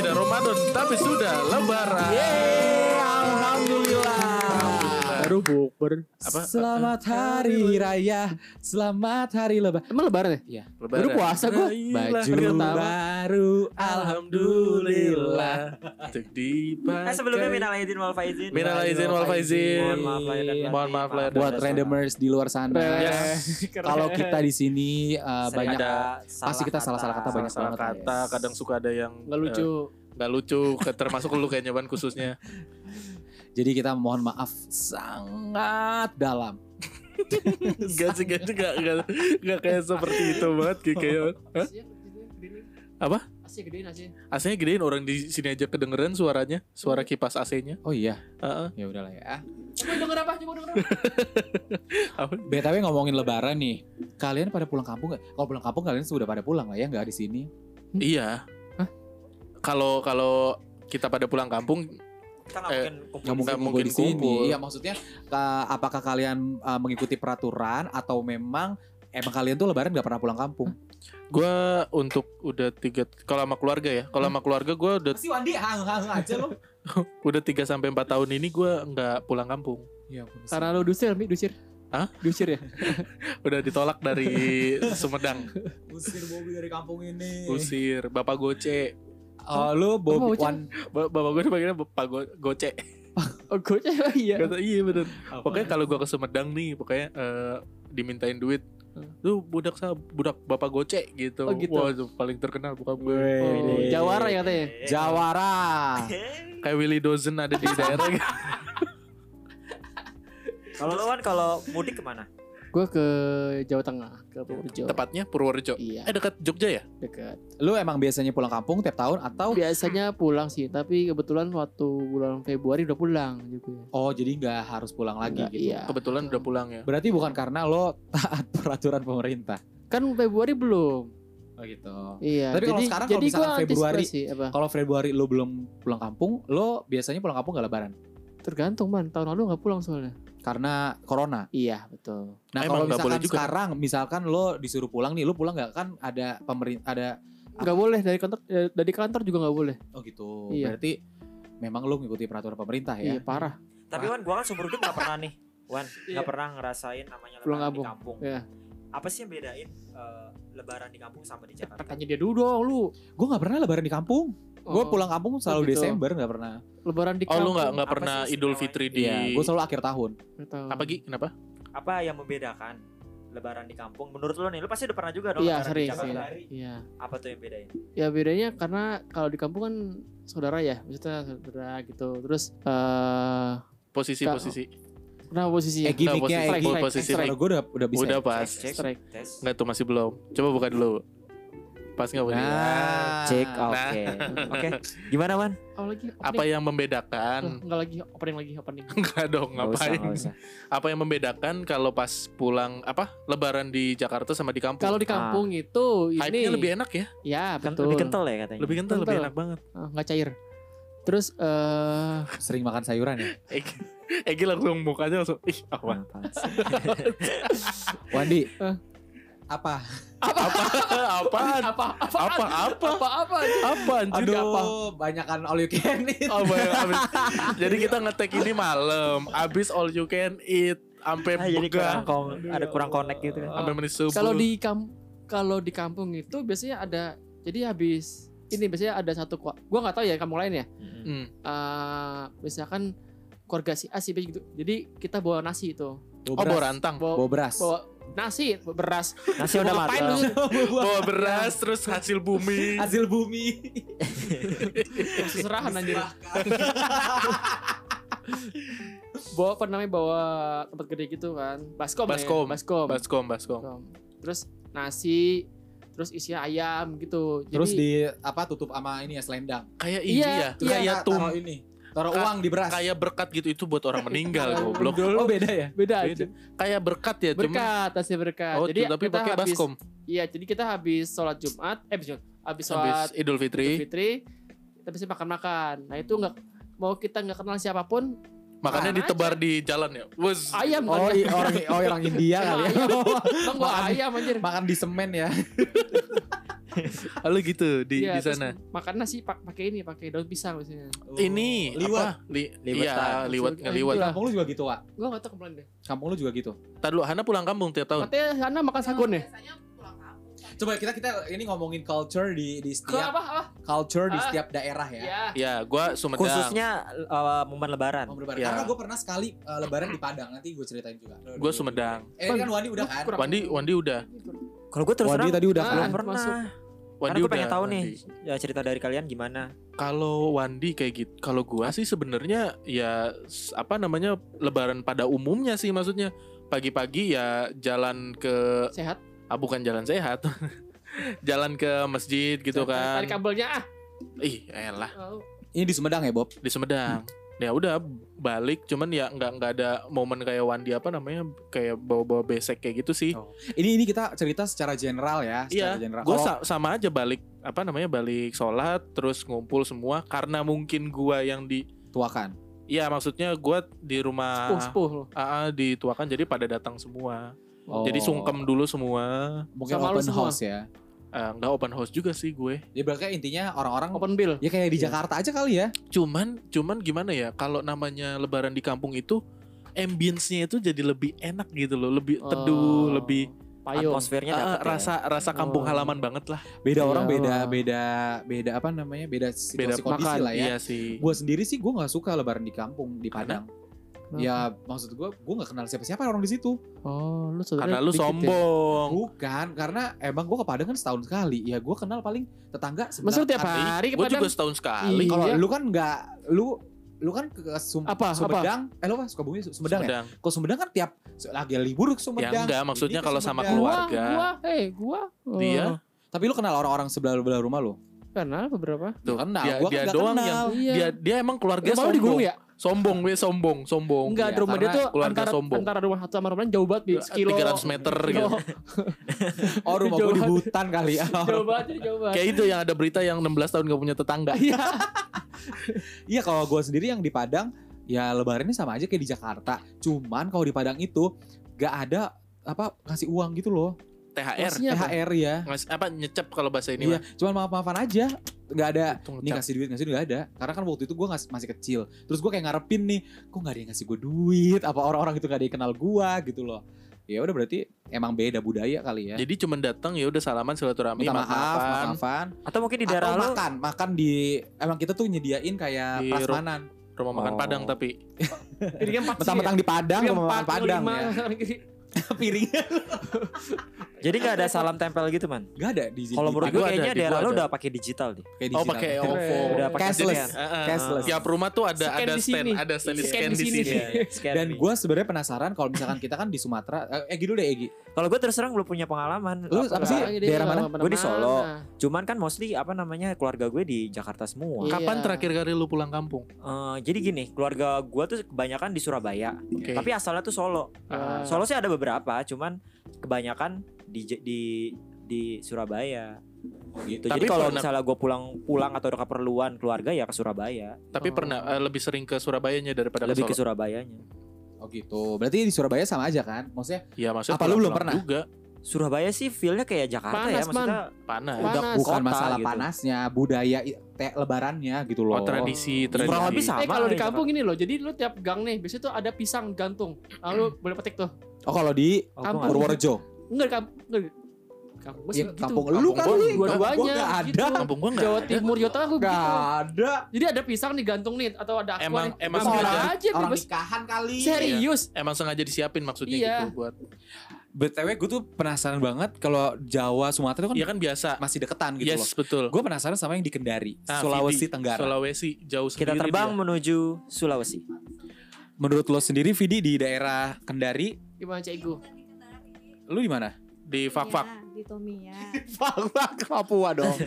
tidak Ramadan tapi sudah lebaran. Alhamdulillah. Bukber. Apa? Selamat hari raya, selamat hari lebaran. Emang lebaran ya? Iya. Lebaran. Baru puasa gua. Baju baru, alhamdulillah. Untuk dipakai. Eh sebelumnya minal aidin wal faizin. Minal aidin wal faizin. Mohon maaf lahir dan batin. Mohon maaf lahir dan Buat randomers di luar sana. Yes. Kalau kita di sini uh, banyak ada pasti kita salah-salah kata banyak salah banget. kata, Yes. kadang suka ada yang Nggak lucu. eh, nggak lucu, termasuk lu kayaknya ban khususnya. Jadi kita mohon maaf sangat dalam. Gak sih, gak, gak, gak, gak kayak seperti itu banget kayak? Apa? Asli gedein asli. AC-nya gedein orang di sini aja kedengeran suaranya, suara kipas AC-nya. Oh iya, Heeh. ya udahlah ya. Coba denger apa? Coba denger apa? Apa? BTW ngomongin lebaran nih. Kalian pada pulang kampung gak? Kalau pulang kampung kalian sudah pada pulang lah ya, nggak di sini. Iya. Kalau kalau kita pada pulang kampung, Kita nggak Eh, mungkin kumpul. Nggak mungkin kumpul di mungkin sini. kumpul. Iya, maksudnya ka- apakah kalian uh, mengikuti peraturan atau memang emang kalian tuh lebaran nggak pernah pulang kampung? gue untuk udah tiga, kalau sama keluarga ya, kalau sama keluarga gue udah Si Wandi hang-hang aja lo. udah 3 sampai empat tahun ini gue nggak pulang kampung. Iya, Karena lu dusir, Mi, dusir. Hah? Dusir ya? Udah ditolak dari Sumedang. usir Bobby dari kampung ini. Usir, bapak goce. Oh, lu Apa? Wan. Ba- Bapak gue dipanggilnya bapak go- goce. Oh, gue iya. Kata iya bener. Pokoknya kalau gue ke Sumedang nih, pokoknya eh, dimintain duit. Lu budak saya, budak bapak goce gitu. Oh, gitu. Wah, itu paling terkenal bukan gue. Oh, Jawara ya katanya. Jawara. Kayak Willy Dozen ada di daerah. Kalau lu kan kalau mudik ke mana? Gue ke Jawa Tengah, ke Purworejo. Tepatnya Purworejo. Iya, Eh dekat Jogja ya? dekat. Lu emang biasanya pulang kampung tiap tahun atau Biasanya pulang sih, tapi kebetulan waktu bulan Februari udah pulang juga. Oh, jadi nggak harus pulang lagi Enggak, gitu. Iya. Kebetulan udah pulang ya. Berarti bukan karena lo taat peraturan pemerintah. Kan Februari belum. Oh gitu. Iya. Tapi kalau jadi, sekarang kalau jadi misalkan Februari-? Kalau Februari lo belum pulang kampung, lo biasanya pulang kampung gak lebaran? Tergantung man, tahun lalu nggak pulang soalnya. Karena corona. Iya betul. Nah, kalau nggak boleh misalkan juga. sekarang misalkan lo disuruh pulang nih, lo pulang nggak kan ada pemerintah ada Nggak boleh dari kantor eh, dari kantor juga nggak boleh. oh gitu. Iya. Berarti memang lo mengikuti peraturan pemerintah Iya ya. parah. Tapi Wan, gua kan seumur hidup gak pernah nih. Wan, Iya. gak pernah ngerasain namanya Pulang lebaran di kampung. Iya. Apa sih yang bedain eh, lebaran di kampung sama di Jakarta? Tanya dia dulu dong lu. Gue nggak pernah lebaran di kampung. Gue Oh, pulang kampung selalu gitu. Desember nggak pernah. Lebaran di Oh lu kampung. nggak nggak pernah sih Idul? Fitri di Iya, gue selalu akhir tahun. Nggak tahu. apa Gi? Kenapa? Apa yang membedakan lebaran di kampung? Menurut lu nih, lu pasti udah pernah juga dong Iya lebaran sering di sih. Jakarta. Iya. Apa tuh yang bedain? Ya bedanya karena kalau di kampung kan saudara ya, maksudnya saudara gitu. Terus eh Posisi-posisi. kenapa posisinya? Egi Nggak, mic-nya posisi- Egi. strike, posisi strike. Kalau gue udah udah bisa. Udah pas. Cek. Enggak tuh masih belum. Coba buka dulu. Pas nggak boleh. Nah, Cek, Nah. oke. Oke, gimana Wan? Oh lagi opening. Apa yang membedakan? Enggak lagi opening lagi opening. Enggak dong, Nggak usah, ngapain? nggak usah. Apa yang membedakan kalau pas pulang apa? Lebaran di Jakarta sama di kampung? Kalau di kampung itu ini Hype-nya lebih enak ya? Ya, Kan betul. lebih kental ya katanya. Lebih kental, lebih enak banget. Ah, nggak cair. Terus eh sering makan sayuran ya. Egi, Egi langsung mukanya langsung ih apa? Wandi. Apa? apa? Apaan? apa apa Apa? Apa? apa apa Apa anjir? Aduh, banyakan all you can eat. Oh, banyak abis. Jadi kita ngetek ini malam, abis all you can eat, sampai Ah, jadi kurang begang, kon- ada kurang connect gitu kan. sampai menit subuh. Kalau di kam kalau di kampung itu biasanya ada jadi habis ini biasanya ada satu gua nggak tahu ya kampung lain ya. Hmm. Eh misalkan keluarga si A si B gitu. Jadi kita bawa nasi itu. Oh, bawa rantang. Bawa, Bawa beras. bawa nasi, beras. Nasi udah matang. lu? Bawa beras terus hasil bumi. Hasil bumi. Seserahan anjir. bawa apa namanya bawa tempat gede gitu kan. Baskom. ya, Baskom. Baskom. Baskom, baskom. Baskom. Terus nasi, terus isinya ayam gitu. Jadi, Terus di apa tutup sama ini ya selendang. Kayak ini Iya, ya, iya. kayak tum taruh ini. Taruh uang di beras. kayak berkat gitu itu buat orang meninggal goblok. Oh beda ya? beda, Beda. aja. Kayak berkat ya, cuma Berkat, nasi berkat. Oh, jadi tapi kita pakai habis, baskom. Iya, jadi kita habis sholat Jumat, eh habis, habis Habis sholat Idul Idul Fitri, Fitri, kita bisa makan-makan. Nah itu nggak mau kita nggak kenal siapa pun, makannya Makan ditebar di jalan ya. Wes. ayam Oh, kan. i- orang oh orang India kali ya. Bang bawa ayam anjir. Makan di semen ya. Lalu gitu di Iya, di sana. Makan nasi pak- pakai ini, pakai daun pisang biasanya. Ini liwat. apa? Li, Liwet iya, liwat ngeliwat. Iya. Kampung lu juga gitu, Wak. Gua enggak tahu ke mana deh. Kampung lu juga gitu. Tadi dulu Hana pulang kampung tiap tahun. Katanya sana makan sagon ya? Coba kita kita ini ngomongin culture di di setiap apa? Apa? culture di Ah. setiap daerah ya. Ya. Ya, gua Sumedang. Khususnya uh, momen lebaran. Mau berlebaran. Iya. Karena gue pernah sekali uh, lebaran di Padang. Nanti gue ceritain juga. Gua Sumedang. Eh ini kan Wandi udah kan? Kurang- Wandi Wandi udah. Kalau gue terus Wandi terang tadi udah Ah, belum. pernah. masuk. Wandi Karena gue udah. pengen tahu nih Wandi. ya cerita dari kalian gimana. Kalau Wandi kayak gitu, kalau gua sih sebenarnya ya apa namanya lebaran pada umumnya sih maksudnya pagi-pagi ya jalan ke Sehat. Ah bukan jalan sehat. jalan ke masjid gitu kan. Tarik kabelnya ah. Ih, elah Oh, Ini di Sumedang ya, Bob? di Sumedang. Ya udah balik cuman ya nggak nggak ada momen kayak Wandi apa namanya kayak bawa-bawa besek kayak gitu sih. Oh. Ini ini kita cerita secara general ya, secara Iya, general. gue Kalau- sama aja balik apa namanya balik sholat terus ngumpul semua karena mungkin gua yang di tuakan. Iya maksudnya gua di rumah Sepuh, sepuh. AA dituakan jadi pada datang semua. Oh. Jadi sungkem dulu semua. Mungkin Sama lu open semua. house ya. Eh, nggak open house juga sih gue. Ya berarti intinya orang-orang Open bill. ya kayak di Iya. Jakarta aja kali ya. Cuman cuman gimana ya kalau namanya lebaran di kampung itu ambience-nya itu jadi lebih enak gitu loh, lebih teduh, Oh, lebih payung. Atmosfernya eh, dapet ya. rasa rasa kampung Oh. halaman banget lah. Beda Iya. orang beda beda beda apa namanya? Beda Beda situasi kondisi makan. lah ya. Iya sih. Gue sendiri sih gue nggak suka lebaran di kampung di Karena? Padang. Ya maksud gue gue nggak kenal siapa-siapa orang di situ. Oh, lu Karena lu ya. sombong. Bukan karena emang gue ke Padang kan setahun sekali. Ya gue kenal paling tetangga. Masa lu tiap kan- hari ke Gue juga setahun sekali. Iya. Kalau lu kan nggak lu lu kan ke Sum- Apa? Sumedang. Eh lu apa? Sukabumi Sumedang ya? Sumedang. Kalau Sumedang kan tiap lagi libur ke Sumedang. Ya enggak, maksudnya kalau sama keluarga. Gua, gua, eh, gua. Oh, Dia Tapi lu kenal orang-orang sebelah sebelah rumah lu? Kenal beberapa. tuh. kenal. Dia, Gua kan dia nggak doang kenal. yang Iya. dia dia emang keluarga Emang lu di gunung ya? Sombong, we sombong, sombong. Enggak, Iya, rumah dia tuh keluarga antara sombong. antara rumah satu sama rumah lain jauh banget di sekilo. 300 meter gitu. Oh, rumah gue di hutan kali ya. jauh banget, jadi jauh banget. Kayak itu yang ada berita yang 16 tahun gak punya tetangga. Iya. Iya kalau gue sendiri yang di Padang ya lebarannya sama aja kayak di Jakarta. Cuman kalau di Padang itu gak ada apa kasih uang gitu loh. THR. Maksudnya apa? THR ya. Ngas, apa nyecep kalau bahasa ini Iya, mah. cuman maaf-maafan aja. Gak ada. Ngecap. kasih duit ngasih duit gak ada. Karena kan waktu itu gue masih kecil. Terus gue kayak ngarepin nih, kok gak ada yang ngasih gue duit? Apa orang-orang itu gak ada yang kenal gue gitu loh. Ya udah berarti emang beda budaya kali ya. Jadi cuman datang ya udah salaman silaturahmi Minta maaf, maaf-maafan. maaf-maafan. Atau mungkin di daerah lu makan, makan di emang kita tuh nyediain kayak Di prasmanan. Rumah makan Oh. Padang tapi Piringnya empat Mentang-mentang di Padang, rumah makan Padang ya. Piringnya jadi nggak ada salam tempel gitu man. gak ada di Kalau menurut gue kayaknya di daerah ada. udah pakai digital deh. kayak oh digital. pakai. OVO. Udah pakai Cashless. eh. Cashless. Tiap rumah tuh ada Scan ada di stand, ada stand Scan scan di di sini. Iya, Dan gue sebenarnya penasaran kalau misalkan kita kan di Sumatera. Eh, Egi dulu deh Egi. Kalau gue terus terang belum punya pengalaman. Lu apa sih? Daerah mana? Gua di Solo. Cuman kan mostly apa namanya keluarga gue di Jakarta semua. Iya. Kapan terakhir kali lu pulang kampung? Eh, jadi gini, keluarga gue tuh kebanyakan di Surabaya. Tapi asalnya tuh Solo. Ah. Solo sih ada beberapa, cuman kebanyakan di di di Surabaya. Gitu. Tapi Jadi kalau pernah- misalnya gue pulang pulang atau ada keperluan keluarga ya ke Surabaya, Tapi Oh. pernah eh, lebih sering ke Surabayanya daripada lebih ke ke Solo. Surabayanya. Oh gitu. Berarti di Surabaya sama aja kan? Maksudnya Iya maksudnya Apa lu belum pernah? juga Surabaya sih feelnya kayak Jakarta ya, Panas, maksudnya panas. Panas. udah bukan Kota masalah gitu. panasnya, budaya te- lebarannya gitu loh. Oh tradisi, tradisi. kurang lebih sama. Eh kalau di ya, kampung ini loh, jadi lu tiap gang nih, biasanya tuh ada pisang gantung. Lalu boleh petik tuh. Oh kalau di Oh, gua Kampung. Purworejo. Enggak di kampung, enggak kampung gua Ya, gitu. kampung Kampung lu gua kali. dua-duanya Gua ada. gitu. Kampung gua enggak. Jawa Timur, Jawa Tengah gue Gak gitu. ada. Jadi ada pisang nih gantung nih atau ada aqua Emang- nih. emang sengaja aja orang nikahan kali. Serius. Emang sengaja disiapin maksudnya Iya. gitu buat. BTW gue tuh penasaran banget kalau Jawa, Sumatera itu kan Iya kan biasa. masih deketan gitu loh. Yes, betul. Gue penasaran sama yang di Kendari, Nah, Sulawesi Vidi, Tenggara. Sulawesi jauh Kita terbang dia. menuju Sulawesi. Menurut lo sendiri, Vidi di daerah Kendari, Gimana Cik Gu? lu di mana? di fak-fak. Ya, di Tomia. Fak Papua dong.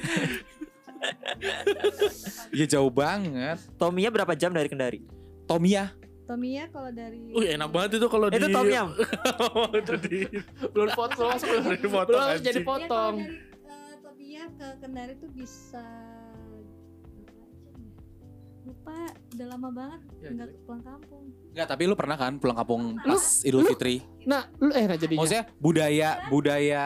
Iya jauh banget. Tomia berapa jam dari Kendari? Tomia. Tomia kalau dari Wih, enak banget itu kalau di Itu Tom Yam. Itu di Belum potong langsung belum dipotong, belum langsung jadi. Ya, kalau potong. dari eh, Tomia ke Kendari tuh bisa ya? Lupa, udah lama banget Ya, nggak jadi. pulang kampung. Enggak, tapi lu pernah kan pulang kampung pas Idul lu- Fitri? Nah, lu eh nah jadinya. Maksudnya budaya budaya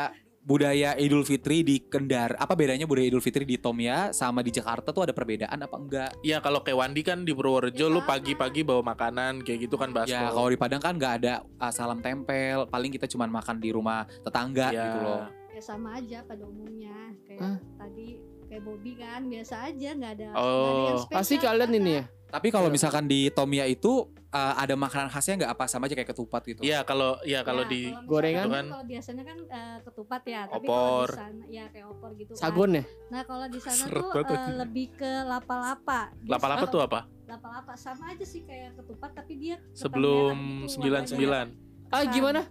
budaya Idul Fitri di Kendar. Apa bedanya budaya Idul Fitri di Tomia sama di Jakarta tuh ada perbedaan apa enggak? Iya kalau kayak Wandi kan di Purworejo Ya, lu sama. pagi-pagi bawa makanan kayak gitu kan baskom. Ya kalau di Padang kan nggak ada uh, salam tempel, paling kita cuma makan di rumah tetangga Ya. gitu loh. ya sama aja pada umumnya kayak Hah? tadi kayak Bobby kan biasa aja nggak ada Oh. nggak ada yang spesial Pasti kalian ini ya. Tapi kalau misalkan di Tomia itu uh, ada makanan khasnya nggak apa sama aja kayak ketupat gitu? Iya kalau ya kalau Ya, di Gorengan? Itu kan kalau biasanya kan eh, ketupat ya tapi Opor. kalau di sana ya kayak opor gitu kan. Sagon ya. nah kalau di sana Seret tuh banget anjing. lebih ke lapa-lapa lapa-lapa tuh apa? lapa-lapa sama aja sih kayak ketupat tapi dia Sebelum gitu sembilan sembilan. Ah gimana?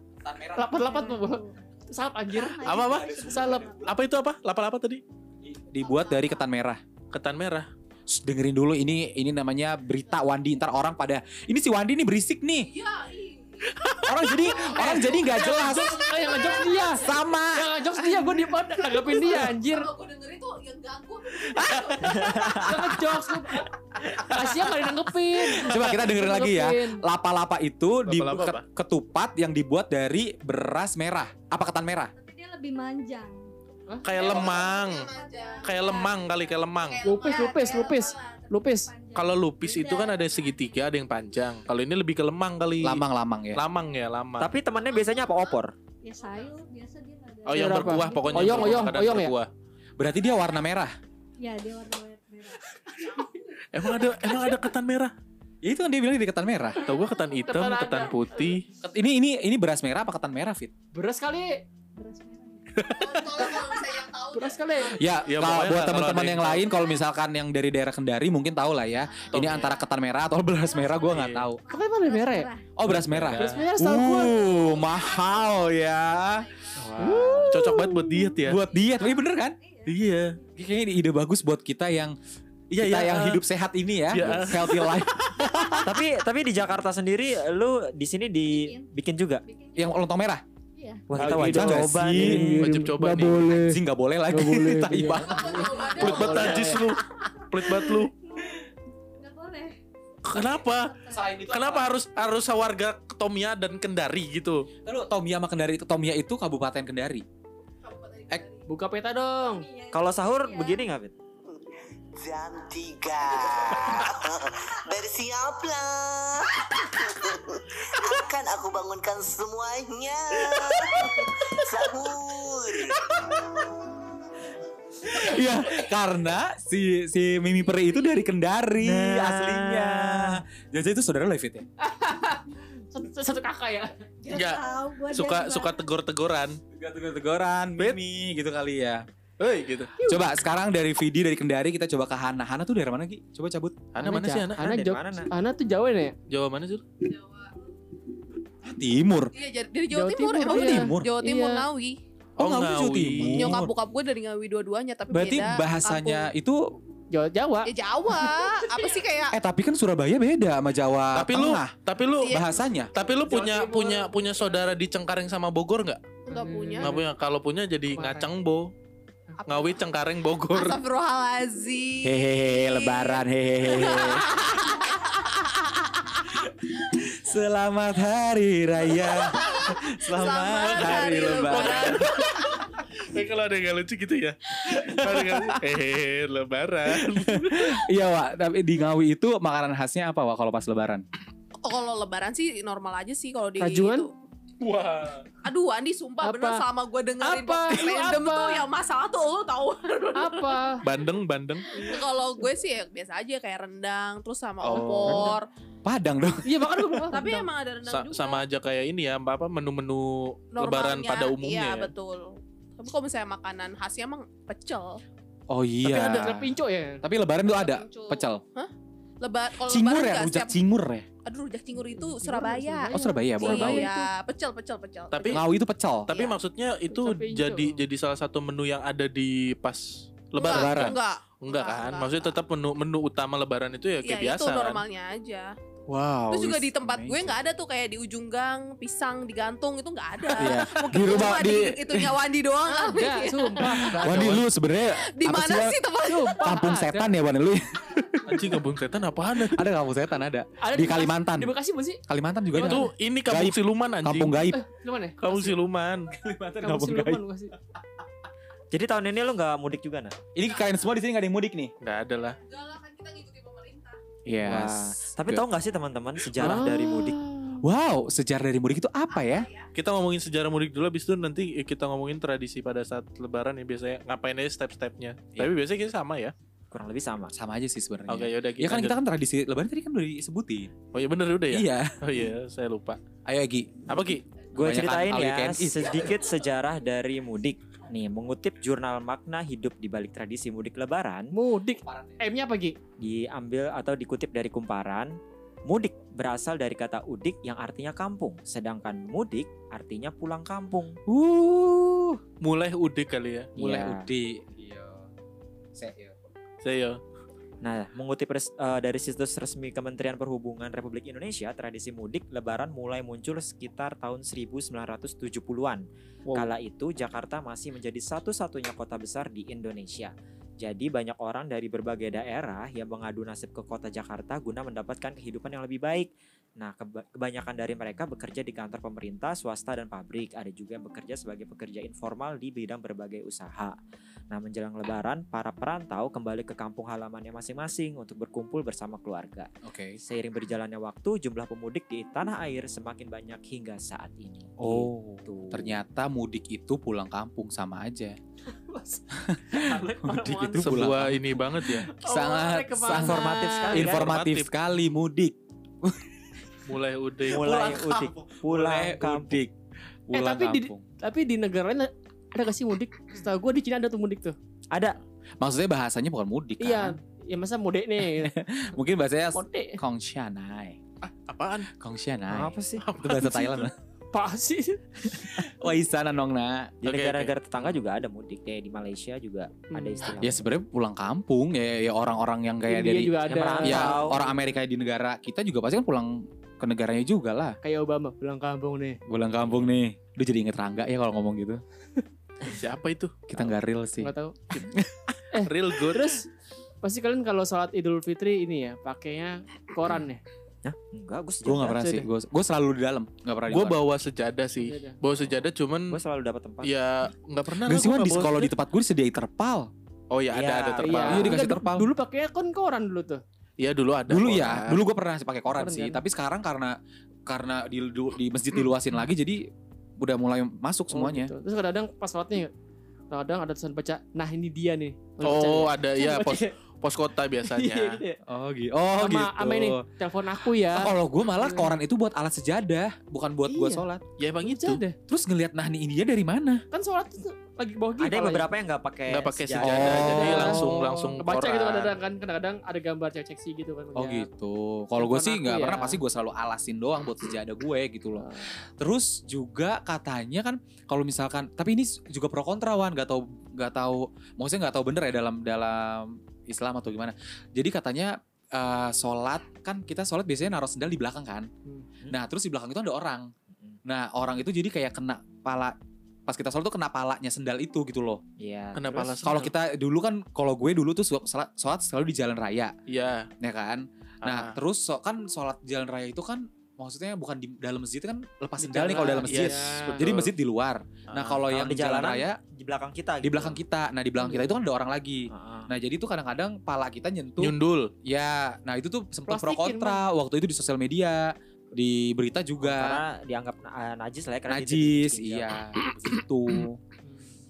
Lapat-lapat Merah tuh. Salap anjir. Apa, apa? sih. Salep. Apa itu apa? Lapa-lapa tadi? Dibuat dari ketan merah. Ketan merah. Shh, dengerin dulu ini ini namanya berita Wandi ntar orang pada ini si Wandi nih berisik nih. orang jadi orang jadi nggak jelas. Ah yang ngejok dia. Sama. Yang ngejok dia gue di pada nanggepin dia anjir. Kalau gue dengerin tuh yang ganggu. Yang ngejok. Kasihan gak. Coba kita dengerin lagi ya. Lapa-lapa itu di ketupat yang dibuat dari beras merah. Apa ketan merah? tapi dia lebih manjang Kayak lemang. Kayak lemang kali kayak lemang. Lupis, lupis, lupis. Lupis. Kalau lupis itu kan ada segitiga, ada yang panjang. Kalau ini lebih ke lemang kali. Lamang-lamang ya. Lamang ya, lamang. Tapi temannya biasanya apa opor? ya sayur biasa dia ada Oh yang berkuah pokoknya. Oyong, oyong, oyong ya? Berarti dia warna merah. ya dia warna merah Emang ada emang ada ketan merah? Ya itu kan dia bilang di ketan merah. Tahu gua ketan hitam, Ketan ketan putih. Ini ini ini beras merah apa ketan merah, Fit? Beras kali. beras merah kali. Ya, Ya, kalau buat teman-teman yang tahu. lain kalau misalkan yang dari daerah Kendari mungkin tahu lah ya. Ini antara ketan merah atau beras merah gua nggak Iya. tahu. Ada merah ya? Oh, beras merah. Merah. Beras merah setahu gue. Uh, mahal ya. Wah, cocok banget buat diet ya. Buat diet, ini bener kan? Iya. Kayaknya ini ide bagus buat kita yang Iya, kita iya, yang eh. hidup sehat ini ya, Iya. healthy life. tapi tapi di Jakarta sendiri lu di sini dibikin juga. bikin yang lontong merah. Iya Wah, kita wajib nggak coba sih? nih. Wajib coba Nggak nih. boleh. Sih nggak boleh lagi. Nggak boleh, Tai iya. banget. Pelit banget najis lu. Pelit banget lu. nggak boleh Kenapa? Selain itu Kenapa harus harus warga Tomia dan Kendari gitu? Lalu Tomia sama Kendari itu Tomia itu kabupaten Kendari. Buka peta dong. Kalau sahur Iya. begini nggak, Fit? Jam 3 Bersiaplah Akan aku bangunkan semuanya Sahur Iya, karena si si Mimi Peri itu dari Kendari Nah. aslinya. Jadi itu saudara lo ya? Satu, satu kakak ya. Nggak Enggak. Suka suka tegor-tegoran. Tegur-teguran, Mimi gitu kali ya. Hei gitu. Coba sekarang dari Vidi dari Kendari kita coba ke Hana. Hana tuh dari mana Ki? Coba cabut. Ana mana sih Ana? Ana Dari Jog. mana, Nak? Ana tuh Jawa ya? Jawa mana sih? lu? Ah, Timur. Iya jadi dari Jawa, Jawa Timur, Timur, emang iya. Timur. Jawa Timur Iya. Ngawi. Oh, Oh, Ngawi Jawa. Timur. Nyokap bokap gue dari Ngawi dua-duanya tapi Berarti beda bahasanya itu Jawa Jawa. Ya Jawa. Apa sih kayak eh tapi kan Surabaya beda sama Jawa Tapi lu tapi lu Iya. bahasanya. tapi lu punya Timur. punya punya saudara di Cengkareng sama Bogor nggak? enggak punya. Nggak punya. Kalau punya jadi ngaceng bo. Ngawi Cengkareng Bogor. Astagfirullahaladzim. Hehehe lebaran hehehe. Selamat hari raya. Selamat, hari lebaran. Eh kalau ada yang lucu gitu ya. Kalau Eh lebaran. Iya, Wak, tapi di Ngawi itu makanan khasnya apa, Wak, kalau pas lebaran? Kalau lebaran sih normal aja sih kalau di Rajungan? itu. Wah. Aduh Andi sumpah Apa? bener selama gue dengerin Apa? random apa? tuh yang masalah tuh lo tau Apa? Bandeng, bandeng. Kalau gue sih ya biasa aja kayak rendang terus sama Oh. opor. Padang dong. Iya makanya gue bilang. Tapi emang ada rendang Sa- juga. sama aja kayak ini ya, apa apa menu-menu lebaran pada umumnya. Iya ya. betul. Tapi kalau misalnya makanan khasnya emang pecel. Oh iya. ada- Ada pinco ya. Tapi lebaran tuh ada Pincu. pecel. Lebar kalau Cingur lebaran ya, rujak setiap- cingur ya. Aduh rujak cingur itu Cingur Surabaya. Oh Surabaya, bukan Surabaya. Ngawi. Iya, pecel pecel pecel. Tapi- Ngawi itu pecel. Tapi Iya. maksudnya itu jadi jadi salah satu menu yang ada di pas lebaran. Lebaran. Enggak. Enggak kan? enggak, Maksudnya enggak. tetap menu menu utama lebaran itu ya Iya kayak itu biasa kan. normalnya aja. Wow. Terus juga di tempat gue amazing. nggak ada tuh kayak di ujung gang pisang digantung itu nggak ada. Iya. Mungkin Di itu rumah cuma di itunya Wandi doang kali. Enggak, sumpah. Wandi lu sebenarnya Di apa mana sih, sih tempat? Kampung ada. setan ya Wandi lu? Anjing kampung setan apaan? ada kampung setan ada. Ada Di Kalimantan. Di Bekasi bukan sih? Kalimantan juga ada. Itu ini kampung Gaib. siluman anjing. kampung gaib. Eh, di mana ya? Kampung siluman. Kalimantan Kampung Siluman Bekasi. Jadi tahun ini lu nggak mudik juga nah? Ini kalian semua di sini gak ada yang mudik nih. Nggak ada lah. Enggak lah kan kita ngikutin Yes. Tapi tahu nggak sih teman-teman sejarah Ah. dari mudik? Wow, sejarah dari mudik itu apa ya? Kita ngomongin sejarah mudik dulu, habis itu nanti kita ngomongin tradisi pada saat lebaran ya biasanya ngapain aja step-stepnya. Iya. Tapi biasanya kita sama ya. Kurang lebih sama. Sama aja sih sebenarnya. Oke, yaudah Ya kan lanjut. kita kan tradisi lebaran tadi kan udah disebutin. Oh iya bener udah ya? Iya. Oh iya, saya lupa. Ayo Egi. Apa Ki? Gue ceritain ya sedikit sejarah dari mudik. Nih, mengutip jurnal makna hidup di balik tradisi mudik lebaran, Mudik. M-nya apa, Gi? diambil atau dikutip dari kumparan, mudik berasal dari kata udik yang artinya kampung, sedangkan mudik artinya pulang kampung. Uh, Mulai udik kali ya. mulai Iya. udik. Iya. Saya Saya Nah, mengutip res- eh, dari situs resmi Kementerian Perhubungan Republik Indonesia, tradisi mudik lebaran mulai muncul sekitar tahun 1970-an. Wow. Kala itu Jakarta masih menjadi satu-satunya kota besar di Indonesia. Jadi banyak orang dari berbagai daerah yang mengadu nasib ke kota Jakarta guna mendapatkan kehidupan yang lebih baik. Nah, keba- kebanyakan dari mereka bekerja di kantor pemerintah, swasta, dan pabrik. Ada juga yang bekerja sebagai pekerja informal di bidang berbagai usaha. Nah, menjelang lebaran, para perantau kembali ke kampung halamannya masing-masing untuk berkumpul bersama keluarga. Oke. Seiring berjalannya waktu, jumlah pemudik di tanah air semakin banyak hingga saat ini. Oh, Gitu. ternyata mudik itu pulang kampung sama aja. Mudik itu sebuah ini banget ya. sangat mereka sangat Informatif sekali. kan? informatif Informatif. sekali mudik. Mulai udik. Mulai udik, pulang Mulai kampung. udik. Pulang tapi di- kampung. Tapi di negara lain ada gak sih mudik? Setahu gue di Cina ada tuh mudik tuh. Ada Maksudnya bahasanya bukan mudik kan? Iya. Ya masa mudik nih. Mungkin bahasanya Mudik. Kongshanai. Apaan? Kongshanai. apa sih? Itu bahasa Thailand. Apa sih? Wah, isana nong na. Di negara-negara tetangga juga ada mudik. Kayak di Malaysia juga ada Hmm. istilah. Ya sebenarnya pulang kampung ya, ya orang-orang yang kayak India dari juga yang ada. merantau. ya orang Amerika di negara kita juga pasti kan pulang ke negaranya juga lah. Kayak Obama pulang kampung nih. Pulang kampung nih. Udah jadi inget Rangga ya kalau ngomong gitu. Siapa itu? Kita nggak real sih. Enggak tahu. Real good. Terus pasti kalian kalau sholat Idul Fitri ini ya pakainya koran ya. Hah? Enggak, gue Gue nggak pernah sih. Gue gue selalu di dalam. Nggak pernah di Gue bawa sejadah sih. Sejadah. Bawa sejadah cuman Gue selalu dapat tempat. ya nggak pernah. Nggak lah sih di kalau di sejadah. tempat gue disediain terpal. Oh ya ada Iya, ada Iya, terpal. Iya, dikasih Enggak, terpal. Dulu pakainya kan koran dulu tuh. Iya dulu ada. Dulu koran. ya, dulu gue pernah pakai koran Koran sih. kan? Tapi sekarang karena karena di di masjid diluasin lagi jadi udah mulai masuk semuanya. Oh, gitu. Terus kadang-kadang pas sholatnya kadang ada tulisan baca nah ini dia nih. Oh ya. ada ya Baca pos ya. Pos kota Iya, biasanya. gitu ya. Oh gitu. Oh sama, gitu. sama ini telepon aku ya. Oh, Kalau gue malah koran itu buat alat sejadah, bukan buat gue Iya. sholat. ya emang itu. Ada. Terus ngelihat nah ini dia dari mana? Kan sholat itu lagi bawa gini. Ada beberapa yang nggak pakai Nggak pakai sejadah. sejadah, jadi Oh. langsung langsung Kebaca gitu koran. kadang-kadang kan kadang-kadang ada gambar cewek seksi gitu kan. Oh ya. gitu. Kalau gue sih nggak ya. pernah, pasti gue selalu alasin doang buat sejadah gue gitu loh. Terus juga katanya kan kalau misalkan, tapi ini juga pro kontra wan, nggak tahu nggak tahu, maksudnya nggak tahu bener ya dalam dalam Islam atau gimana. Jadi katanya eh, sholat kan kita sholat biasanya naruh sendal di belakang kan. Hmm. Nah terus di belakang itu ada orang. Mm-mm. Nah orang itu jadi kayak kena pala pas kita sholat tuh kena palanya sendal itu gitu loh. Iya. Terus- alasan? Kalau kita dulu kan kalau gue dulu tuh sholat, sholat selalu di jalan raya, Iya. ya kan. Nah Ah. terus so- kan sholat jalan raya itu kan maksudnya bukan di dalam masjid kan lepas Di sendal nih kalau dalam masjid. yes, Iya. Jadi masjid di luar. Nah kalau Kalau yang di jalan raya di belakang kita di belakang kita. Nah di belakang kita itu kan ada orang lagi. Heeh. Nah jadi tuh kadang-kadang pala kita nyentuh. nyundul. Ya, nah itu tuh sempat pro kontra waktu itu di sosial media, di berita juga. Karena dianggap eh, najis lah ya karena Najis, ditinju-tinju. iya, begitu.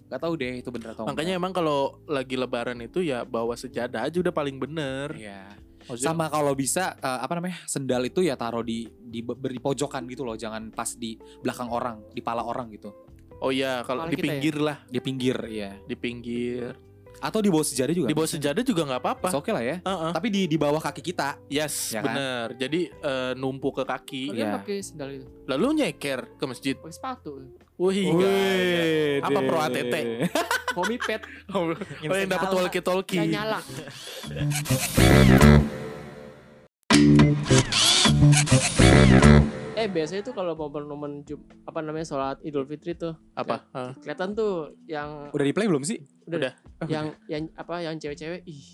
Gak tahu deh itu bener atau Makanya emang kalau lagi lebaran itu ya bawa sejadah aja udah paling bener. enggak. Iya. Maksudnya- Sama kalau bisa eh, apa namanya sendal itu ya taruh di di beri pojokan gitu loh, jangan pas di belakang orang, di pala orang gitu, Oh iya, kalau di ya? pinggir lah, di pinggir ya. di pinggir. Atau di bawah sejadah juga. Di bawah sejadah juga nggak apa-apa. Oke lah ya. Heeh. Tapi di di bawah kaki kita. Yes, Ya kan? bener. Jadi eh, numpuk ke kaki. Kalian Iya. pakai sendal itu, Lalu nyeker ke masjid. pakai sepatu. Wih, gaya. Apa pro ATT? Homie pet Oh, yang dapat walkie talkie. nggak nyala. eh biasanya tuh kalau momen-momen apa namanya sholat Idul Fitri tuh Apa? Kelihatan tuh yang Udah di play belum sih? udah, yang yang apa yang cewek-cewek ih